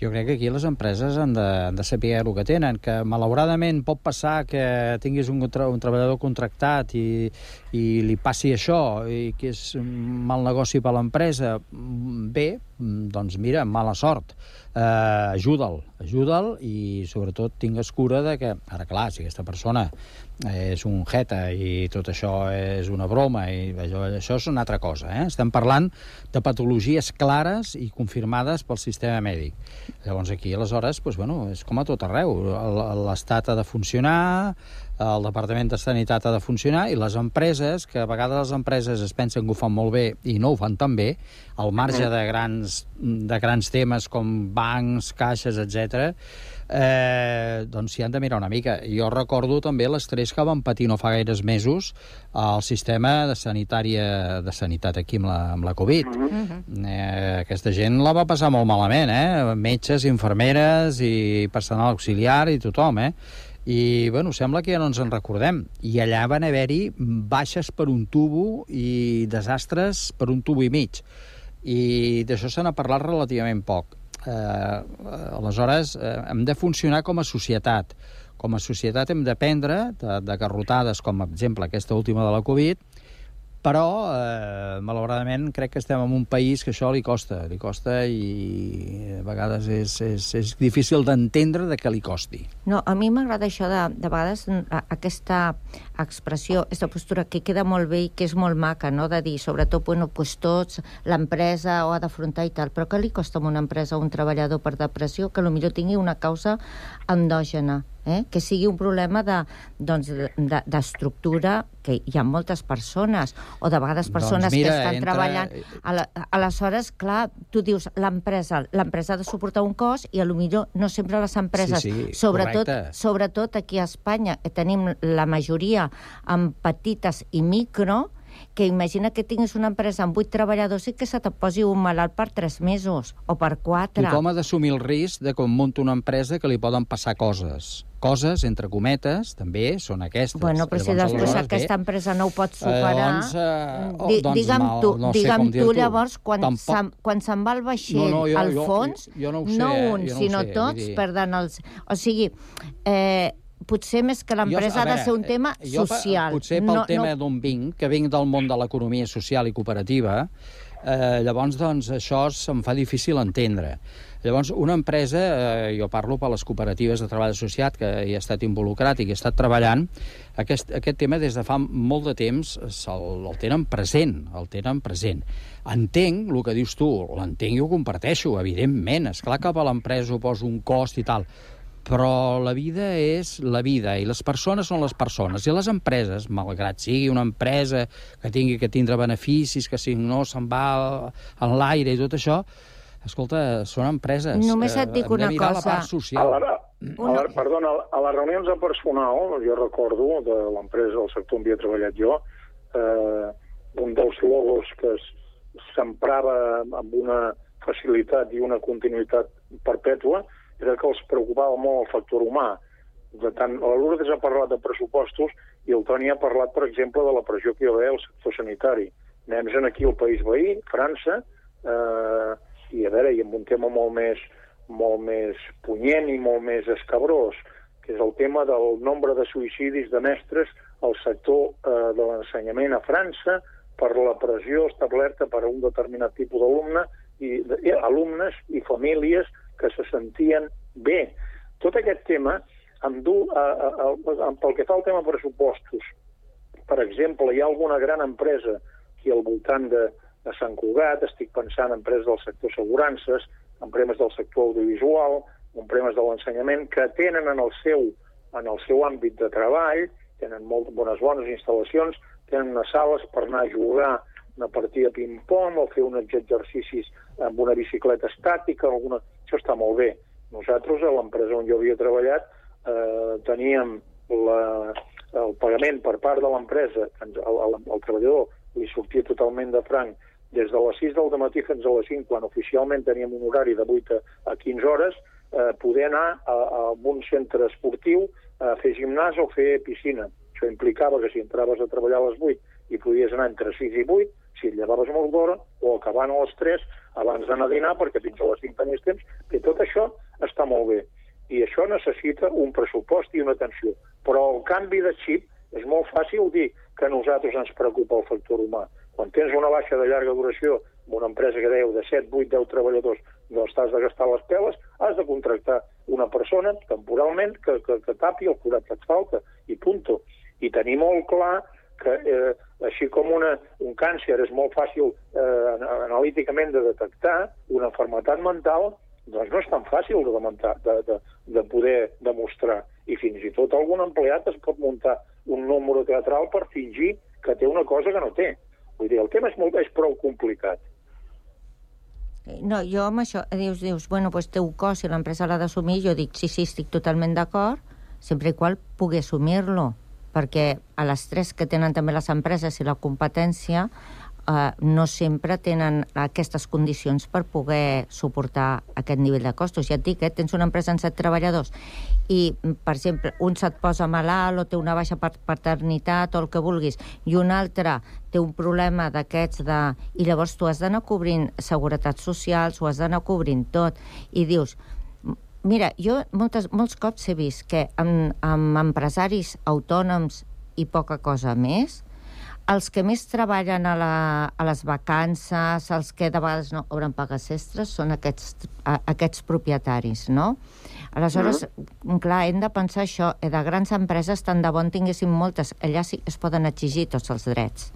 jo crec que aquí les empreses han de, han de saber el que tenen, que malauradament pot passar que tinguis un, un treballador contractat i, i li passi això i que és mal negoci per l'empresa, bé, doncs mira, mala sort. Eh, ajuda'l, ajuda'l i sobretot tingues cura de que, ara clar, si aquesta persona és un jeta i tot això és una broma i això, això és una altra cosa. Eh? Estem parlant de patologies clares i confirmades pel sistema mèdic. Llavors aquí, aleshores, doncs, bueno, és com a tot arreu. L'Estat ha de funcionar, el Departament de Sanitat ha de funcionar i les empreses, que a vegades les empreses es pensen que ho fan molt bé i no ho fan tan bé, al marge de grans, de grans temes com bancs, caixes, etc eh, doncs s'hi han de mirar una mica. Jo recordo també l'estrès que van patir no fa gaires mesos al sistema de sanitària de sanitat aquí amb la, amb la Covid. Uh -huh. eh, aquesta gent la va passar molt malament, eh? Metges, infermeres i personal auxiliar i tothom, eh? I, bueno, sembla que ja no ens en recordem. I allà van haver-hi baixes per un tubo i desastres per un tubo i mig. I d'això se n'ha parlat relativament poc Eh, aleshores, eh, hem de funcionar com a societat. Com a societat hem d'aprendre de, de garrotades, com, per exemple, aquesta última de la Covid, però eh, malauradament crec que estem en un país que això li costa, li costa i a vegades és, és, és difícil d'entendre de què li costi. No, a mi m'agrada això de, de vegades aquesta expressió, aquesta postura que queda molt bé i que és molt maca, no? de dir, sobretot, bueno, pues tots, l'empresa ho ha d'afrontar i tal, però què li costa a una empresa un treballador per depressió que potser tingui una causa endògena? eh? que sigui un problema d'estructura, de, de, que hi ha moltes persones, o de vegades doncs persones doncs mira, que estan entra... treballant... A la, aleshores, clar, tu dius, l'empresa l'empresa ha de suportar un cost i a lo millor no sempre les empreses, sí, sí, sobretot, sobretot aquí a Espanya, que tenim la majoria amb petites i micro, que imagina que tinguis una empresa amb vuit treballadors i que se te posi un malalt per tres mesos o per quatre. Tothom ha d'assumir el risc de quan munta una empresa que li poden passar coses. Coses, entre cometes, també són aquestes. Bueno, però si després aquesta bé, empresa no ho pot superar... Eh, doncs, eh, oh, doncs digue'm mal, tu, no digue'm tu, llavors, quan quan se'n va el vaixell no, no, jo, al fons, jo, jo no, sé, no un, jo no sinó sé, tots, dir... perden els... O sigui, eh, potser més que l'empresa ha de ser un tema jo, social. Potser pel no, tema no... d'on vinc, que vinc del món de l'economia social i cooperativa, eh, llavors doncs, això se'm fa difícil entendre. Llavors, una empresa, eh, jo parlo per les cooperatives de treball associat, que hi ha estat involucrat i que he estat treballant, aquest, aquest tema des de fa molt de temps el, el tenen present, el tenen present. Entenc el que dius tu, l'entenc i ho comparteixo, evidentment. És clar que per l'empresa ho posa un cost i tal, però la vida és la vida i les persones són les persones i les empreses, malgrat sigui una empresa que tingui que tindre beneficis, que si no se'n va en l'aire i tot això, escolta, són empreses. Només et dic una cosa. la part social. A la, a la, perdona, a les reunions de personal, jo recordo de l'empresa del sector on havia treballat jo, eh, un dels logos que s'emprava amb una facilitat i una continuïtat perpètua era que els preocupava molt el factor humà. De tant, la Lourdes ha parlat de pressupostos i el Toni ha parlat, per exemple, de la pressió que hi ha al sector sanitari. Anem aquí al país veí, França, eh, i a veure, i amb un tema molt més, molt més punyent i molt més escabrós, que és el tema del nombre de suïcidis de mestres al sector eh, de l'ensenyament a França per la pressió establerta per a un determinat tipus d'alumne i, i alumnes i famílies que se sentien bé. Tot aquest tema em du, a, a, a, pel que fa al tema pressupostos, per exemple, hi ha alguna gran empresa aquí al voltant de, de Sant Cugat, estic pensant en empreses del sector assegurances, empreses del sector audiovisual, empreses de l'ensenyament, que tenen en el seu en el seu àmbit de treball, tenen molt bones bones instal·lacions, tenen unes sales per anar a jugar una partida de ping-pong o fer uns exercicis amb una bicicleta estàtica, alguna... això està molt bé. Nosaltres, a l'empresa on jo havia treballat, eh, teníem la, el pagament per part de l'empresa, al, al, al treballador li sortia totalment de franc des de les 6 del matí fins a les 5, quan oficialment teníem un horari de 8 a 15 hores, eh, poder anar a, a un centre esportiu a fer gimnàs o fer piscina. Això implicava que si entraves a treballar a les 8 i podies anar entre 6 i 8, si et llevaves molt d'hora, o acabant a les 3, abans d'anar a dinar, perquè fins a les 5 tenies temps, que tot això està molt bé. I això necessita un pressupost i una atenció. Però el canvi de xip és molt fàcil dir que a nosaltres ens preocupa el factor humà. Quan tens una baixa de llarga duració en una empresa que deu de 7, 8, 10 treballadors, doncs t'has de gastar les peles, has de contractar una persona temporalment que, que, que tapi el forat que et falta, i punto. I tenir molt clar que eh, així com una, un càncer és molt fàcil eh, analíticament de detectar, una enfermetat mental doncs no és tan fàcil de, de, de, de poder demostrar. I fins i tot algun empleat es pot muntar un número teatral per fingir que té una cosa que no té. Vull dir, el tema és, molt, és prou complicat. No, jo amb això, dius, dius bueno, pues teu cost, si l'empresa l'ha d'assumir, jo dic, sí, sí, estic totalment d'acord, sempre i qual pugui assumir-lo, perquè a les tres que tenen també les empreses i la competència, eh, no sempre tenen aquestes condicions per poder suportar aquest nivell de costos. Ja et dic, eh, tens una empresa amb set treballadors i, per exemple, un se't posa malalt o té una baixa per paternitat o el que vulguis, i un altre té un problema d'aquests de... I llavors tu has d'anar cobrint seguretats socials, ho has d'anar cobrint tot, i dius, mira, jo moltes, molts cops he vist que amb, amb empresaris autònoms i poca cosa més, els que més treballen a, la, a les vacances, els que de vegades no obren pagues extres, són aquests, a, aquests propietaris, no? Aleshores, mm clar, hem de pensar això, eh, de grans empreses, tant de bon tinguéssim moltes, allà sí es poden exigir tots els drets,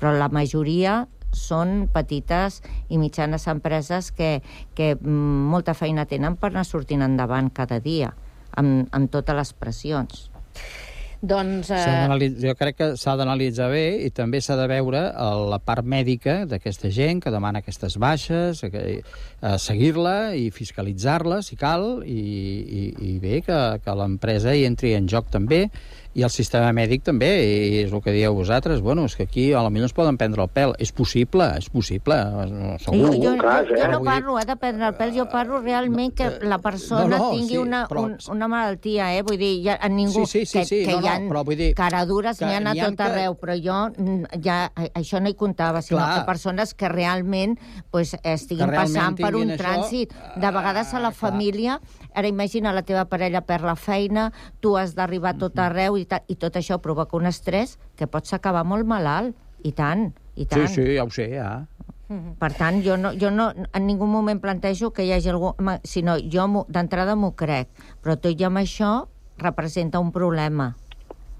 però la majoria són petites i mitjanes empreses que, que mm, molta feina tenen per anar sortint endavant cada dia, amb, amb totes les pressions. Doncs... Eh... Jo crec que s'ha d'analitzar bé i també s'ha de veure la part mèdica d'aquesta gent que demana aquestes baixes, que, a seguir-la i fiscalitzar-la, si cal, i, i, i bé, que, que l'empresa hi entri en joc també, i el sistema mèdic també, i és el que dieu vosaltres, bueno, és que aquí a lo millor ens poden prendre el pèl. És possible, és possible, segur. Jo, jo, jo, jo no parlo eh, de prendre el pèl, jo parlo realment que la persona no, no, tingui sí, una, però... un, una malaltia, eh? Vull dir, ja, a ningú... Sí, sí, sí, que, sí, que no, hi ha no, però vull dir... caradures, n'hi ha a tot que... arreu, però jo mm, ja això no hi comptava, sinó Clar. que persones que realment pues, estiguin que realment passant per un això... trànsit. De vegades a la ah, família, ara imagina la teva parella per la feina, tu has d'arribar tot arreu i, i tot això provoca un estrès que pots acabar molt malalt. I tant, i tant. Sí, sí, ja ho sé, ja. Per tant, jo no, jo no en ningú moment plantejo que hi hagi algú... Sinó jo d'entrada m'ho crec, però tot i amb això representa un problema.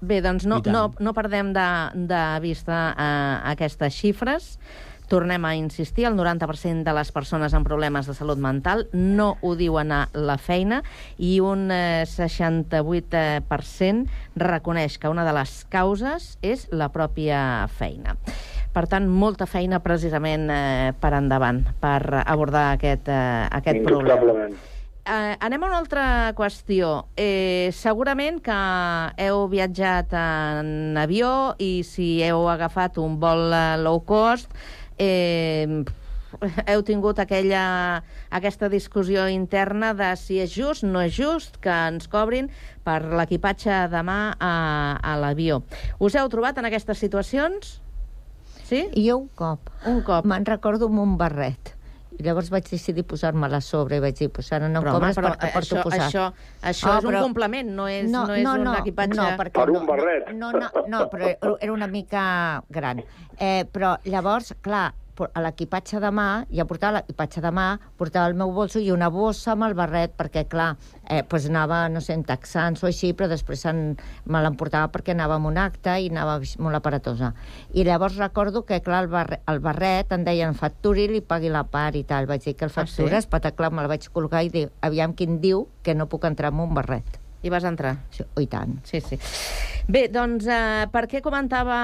Bé, doncs no, no, no perdem de, de vista uh, aquestes xifres. Tornem a insistir, el 90% de les persones amb problemes de salut mental no ho diuen a la feina i un 68% reconeix que una de les causes és la pròpia feina. Per tant, molta feina precisament eh, per endavant per abordar aquest, eh, aquest problema. Eh, anem a una altra qüestió. Eh, segurament que heu viatjat en avió i si heu agafat un vol eh, low cost, eh, heu tingut aquella, aquesta discussió interna de si és just, no és just que ens cobrin per l'equipatge de mà a, a l'avió. Us heu trobat en aquestes situacions? Sí? Jo un cop. Un cop. Me'n recordo amb un barret. I llavors vaig decidir posar-me-la a sobre i vaig dir, pues ara no però, cobres home, però, perquè porto això, posat. Això, això ah, és però... un complement, no és, no, no és no, un equipatge... No, perquè per un barret. No, no, no, però era una mica gran. Eh, però llavors, clar, a l'equipatge de mà, ja portava l'equipatge de mà, portava el meu bolso i una bossa amb el barret, perquè, clar, eh, pues anava, no sé, en texans o així, però després me l'emportava perquè anava a un acte i anava molt aparatosa. I llavors recordo que, clar, el, barret, el barret em deien facturi li pagui la part i tal. Vaig dir que el factures, ah, sí? pataclar, me'l vaig colgar i dir, aviam quin diu que no puc entrar amb un barret. I vas entrar? Sí, oh, i tant. Sí, sí. Bé, doncs, eh, per què comentava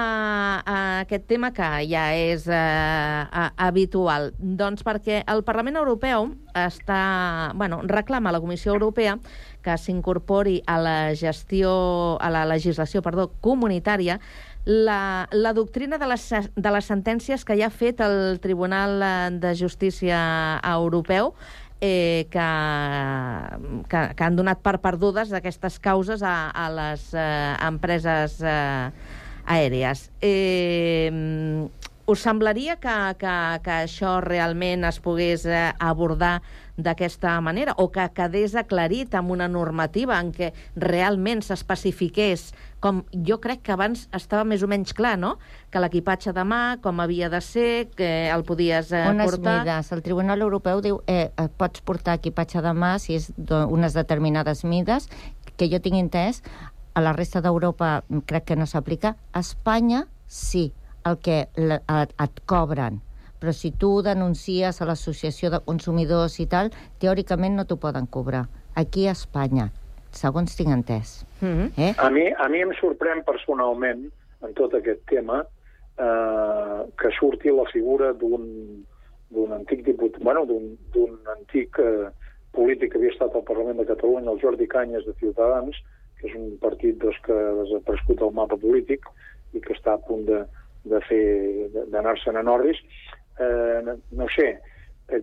eh, aquest tema que ja és eh, habitual? Doncs perquè el Parlament Europeu està, bueno, reclama a la Comissió Europea que s'incorpori a la gestió, a la legislació, perdó, comunitària la, la doctrina de les, de les sentències que ja ha fet el Tribunal de Justícia Europeu eh, que, que, que han donat per perdudes aquestes causes a, a les eh, empreses eh, aèries. Eh, us semblaria que, que, que això realment es pogués eh, abordar d'aquesta manera o que quedés aclarit amb una normativa en què realment s'especifiqués com jo crec que abans estava més o menys clar, no? Que l'equipatge de mà, com havia de ser, que el podies eh, unes portar... mides. El Tribunal Europeu diu eh, pots portar equipatge de mà si és d'unes determinades mides, que jo tinc entès, a la resta d'Europa crec que no s'aplica. A Espanya, sí, el que et cobren però si tu denuncies a l'associació de consumidors i tal, teòricament no t'ho poden cobrar. Aquí a Espanya segons tinc entès. Mm -hmm. eh? a, mi, a mi em sorprèn personalment, en tot aquest tema, eh, que surti la figura d'un d'un antic diputat, bueno, d'un antic eh, polític que havia estat al Parlament de Catalunya, el Jordi Canyes de Ciutadans, que és un partit doncs, que ha desaparegut al mapa polític i que està a punt de, de fer d'anar-se'n a Norris, eh, no, no sé, eh,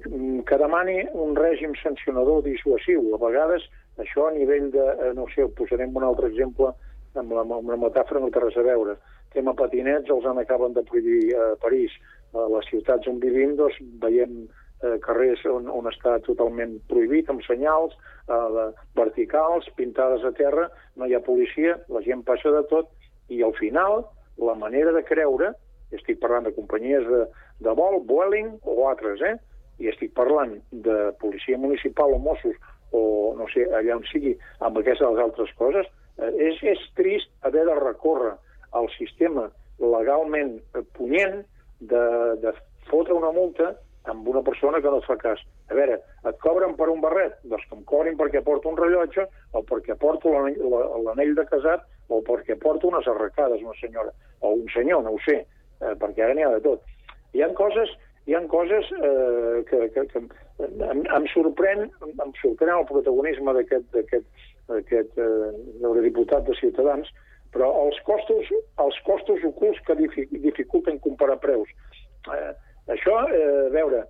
que demani un règim sancionador dissuasiu. A vegades això a nivell de, eh, no sé, posarem un altre exemple amb la, amb la metàfora no té res a veure. Tema patinets els han acaben de prohibir a París. A les ciutats on vivim doncs, veiem eh, carrers on, on està totalment prohibit, amb senyals eh, verticals, pintades a terra, no hi ha policia, la gent passa de tot, i al final la manera de creure, estic parlant de companyies de, de vol, Vueling o altres, eh? i estic parlant de policia municipal o Mossos o no sé, allà on sigui, amb aquestes altres coses, eh, és, és trist haver de recórrer al sistema legalment punyent de, de fotre una multa amb una persona que no fa cas. A veure, et cobren per un barret? Doncs que em cobrin perquè porto un rellotge, o perquè porto l'anell de casat, o perquè porto unes arracades, una senyora, o un senyor, no ho sé, eh, perquè ara n'hi ha de tot. Hi ha coses hi ha coses eh, que, que, que em, em, sorprèn, em sorprèn el protagonisme d'aquest aquest eh, eurodiputat de Ciutadans, però els costos, els costos ocults que dificulten comparar preus. Eh, això, eh, a veure,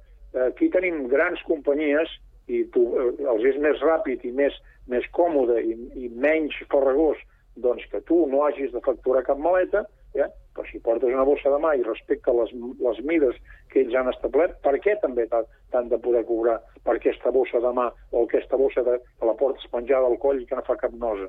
aquí tenim grans companyies i tu, eh, els és més ràpid i més, més còmode i, i menys farragós doncs que tu no hagis de facturar cap maleta, ja? Però si portes una bossa de mà i respecte les, les mides que ells han establert, per què també t'han de poder cobrar per aquesta bossa de mà o aquesta bossa de, que la portes penjada al coll i que no fa cap nosa?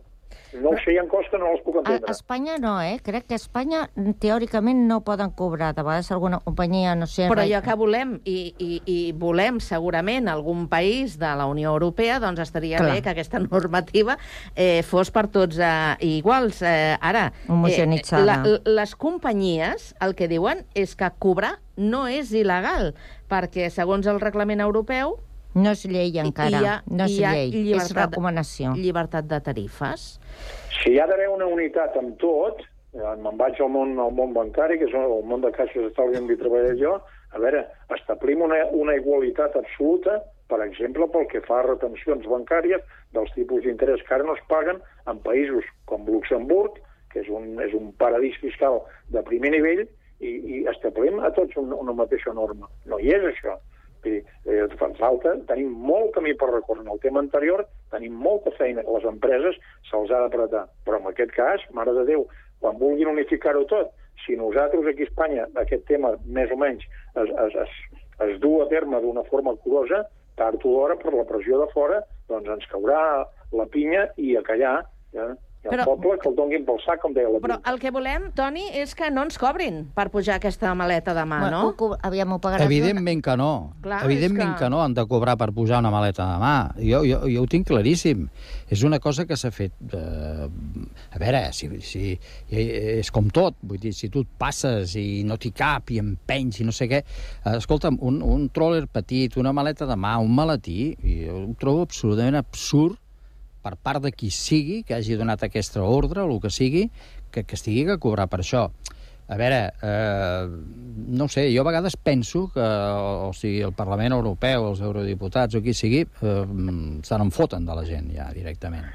No ho sé, hi ha coses que no les puc entendre. A Espanya no, eh? Crec que a Espanya teòricament no poden cobrar. De vegades alguna companyia, no sé... Però ja que volem, i, i, i volem segurament algun país de la Unió Europea, doncs estaria Clar. bé que aquesta <laughs> normativa eh, fos per tots eh, iguals. Eh, ara, eh, la, les companyies el que diuen és que cobrar no és il·legal, perquè segons el reglament europeu no és llei encara, ha, no és llei, llibertat, és recomanació. Llibertat de tarifes. Si hi ha d'haver una unitat amb tot, eh, me'n vaig al món, al món bancari, que és el món de caixes d'estalvi on hi treballo jo, a veure, establim una, una igualitat absoluta, per exemple, pel que fa a retencions bancàries dels tipus d'interès que ara no es paguen en països com Luxemburg, que és un, és un paradís fiscal de primer nivell, i, i establim a tots una, una mateixa norma. No hi és això. Vull eh, fan falta, tenim molt camí per recórrer. En el tema anterior tenim molta feina les empreses se'ls ha d'apretar. Però en aquest cas, mare de Déu, quan vulguin unificar-ho tot, si nosaltres aquí a Espanya aquest tema més o menys es, es, es, es du a terme d'una forma curosa, tard o d'hora, per la pressió de fora, doncs ens caurà la pinya i a callar. Ja? I el poble que el donguin pel sac, com deia la Però el que volem, Toni, és que no ens cobrin per pujar aquesta maleta demà, Bueno, no? ho aviam, ho pagaràs... Evidentment que no. Clar, Evidentment que... que no han de cobrar per pujar una maleta de mà. Jo, jo, jo ho tinc claríssim. És una cosa que s'ha fet... Eh, a veure, si, si, és com tot. Vull dir, si tu et passes i no t'hi cap i empenys i no sé què... Eh, escolta'm, un, un troller petit, una maleta de mà, un maletí, jo ho trobo absolutament absurd per part de qui sigui que hagi donat aquesta ordre o el que sigui, que, que estigui que cobrar per això. A veure, eh, no sé, jo a vegades penso que o, sigui, el Parlament Europeu, els eurodiputats o qui sigui, eh, se n'en foten de la gent ja directament.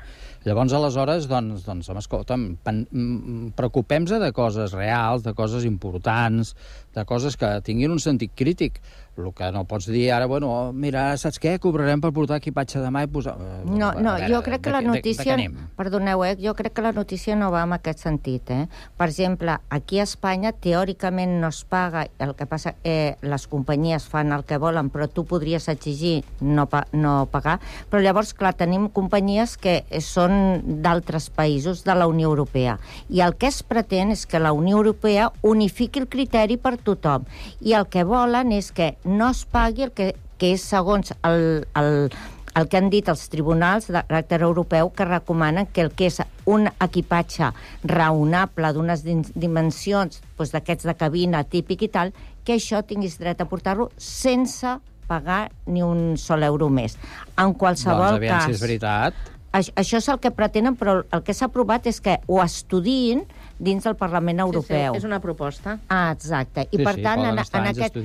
Llavors, aleshores, doncs, doncs home, escolta'm, mm, preocupem-nos de coses reals, de coses importants, de coses que tinguin un sentit crític. El que no pots dir ara, bueno, mira, saps què? Cobrarem per portar equipatge demà i posar... No, no, veure, jo crec que de- la de- de notícia... què anem? Perdoneu, eh? Jo crec que la notícia no va en aquest sentit, eh? Per exemple, aquí a Espanya teòricament no es paga, el que passa eh, les companyies fan el que volen, però tu podries exigir no, pa no pagar, però llavors, clar, tenim companyies que són d'altres països de la Unió Europea, i el que es pretén és que la Unió Europea unifiqui el criteri per tothom, i el que volen és que no es pagui el que, que és segons el, el, el que han dit els tribunals de caràcter europeu que recomanen que el que és un equipatge raonable d'unes dimensions doncs, d'aquests de cabina típic i tal, que això tinguis dret a portar-lo sense pagar ni un sol euro més. En qualsevol doncs, aviam cas... si és veritat. Això, això és el que pretenen, però el que s'ha aprovat és que ho estudiïn dins del Parlament Europeu. Sí, sí, és una proposta. Ah, exacte. I Sí, per sí, tant, en, en aquest...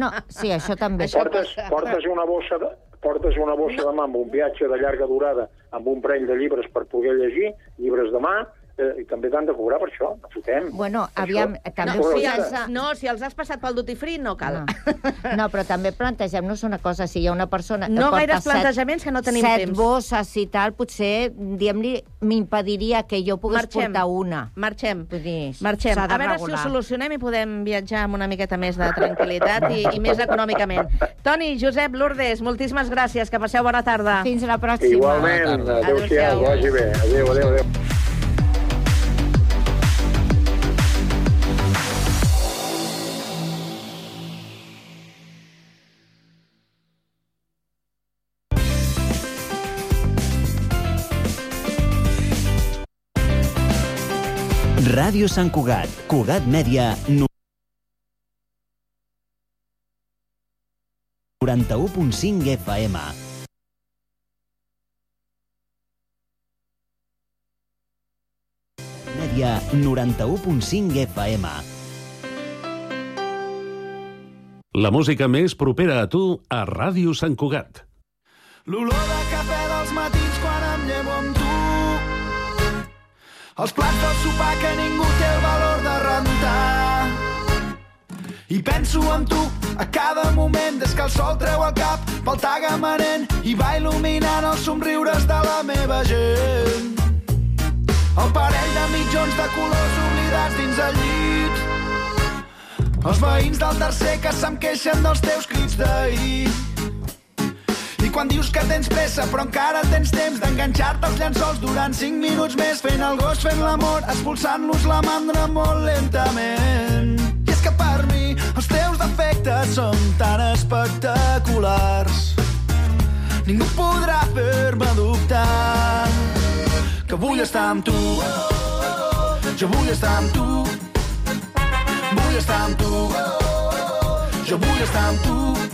No, sí, això també. Portes, portes una bossa de, portes una bossa de mà amb un viatge de llarga durada amb un parell de llibres per poder llegir, llibres de mà, eh, i també t'han de cobrar per això, no fotem. Bueno, aviam, també No, si els, no, si els has passat pel duty free, no cal. <laughs> No, però també plantegem-nos una cosa. Si hi ha una persona que No porta gaires set, plantejaments, que no tenim set temps. bosses i tal, potser, diguem-li, m'impediria que jo pogués Marxem. portar una. Marxem. Vull dir, Marxem. A veure si ho regular. solucionem i podem viatjar amb una miqueta més de tranquil·litat i, i més econòmicament. Toni, Josep, Lourdes, moltíssimes gràcies. Que passeu bona tarda. Fins la pròxima. Igualment, adéu-siau, vagi bé. Adéu, adéu, adéu. Ràdio Sant Cugat, Cugat Mèdia, no- 91.5 FM. Mèdia, 91.5 FM. La música més propera a tu a Ràdio Sant Cugat. L'olor de cafè dels matins quan em llevo amb tu. Els plats del sopar que ningú té el valor de rentar. I penso en tu a cada moment des que el sol treu el cap pel tagamanent i va il·luminant els somriures de la meva gent. El parell de mitjons de colors oblidats dins el llit. Els veïns del tercer que se'm queixen dels teus crits d'ahir. Quan dius que tens pressa però encara tens temps d'enganxar-te als llençols durant 5 minuts més fent el gos, fent l'amor, expulsant-los la mandra molt lentament. I és que per mi els teus defectes són tan espectaculars. Ningú podrà fer-me dubtar que vull estar amb tu. Jo vull estar amb tu. Vull estar amb tu. Jo vull estar amb tu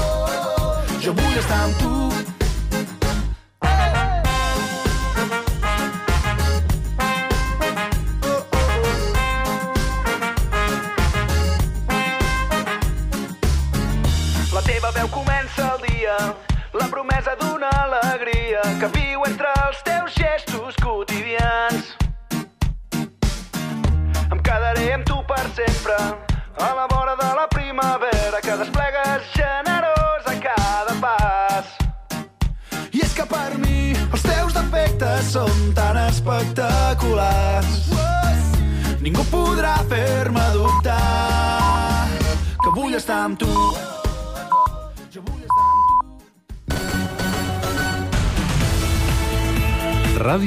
Doncs jo vull estar amb tu. La teva veu comença el dia, la promesa d'una alegria que viu entre espectaculars. Ningú podrà fer-me dubtar que vull estar amb tu. Ràdio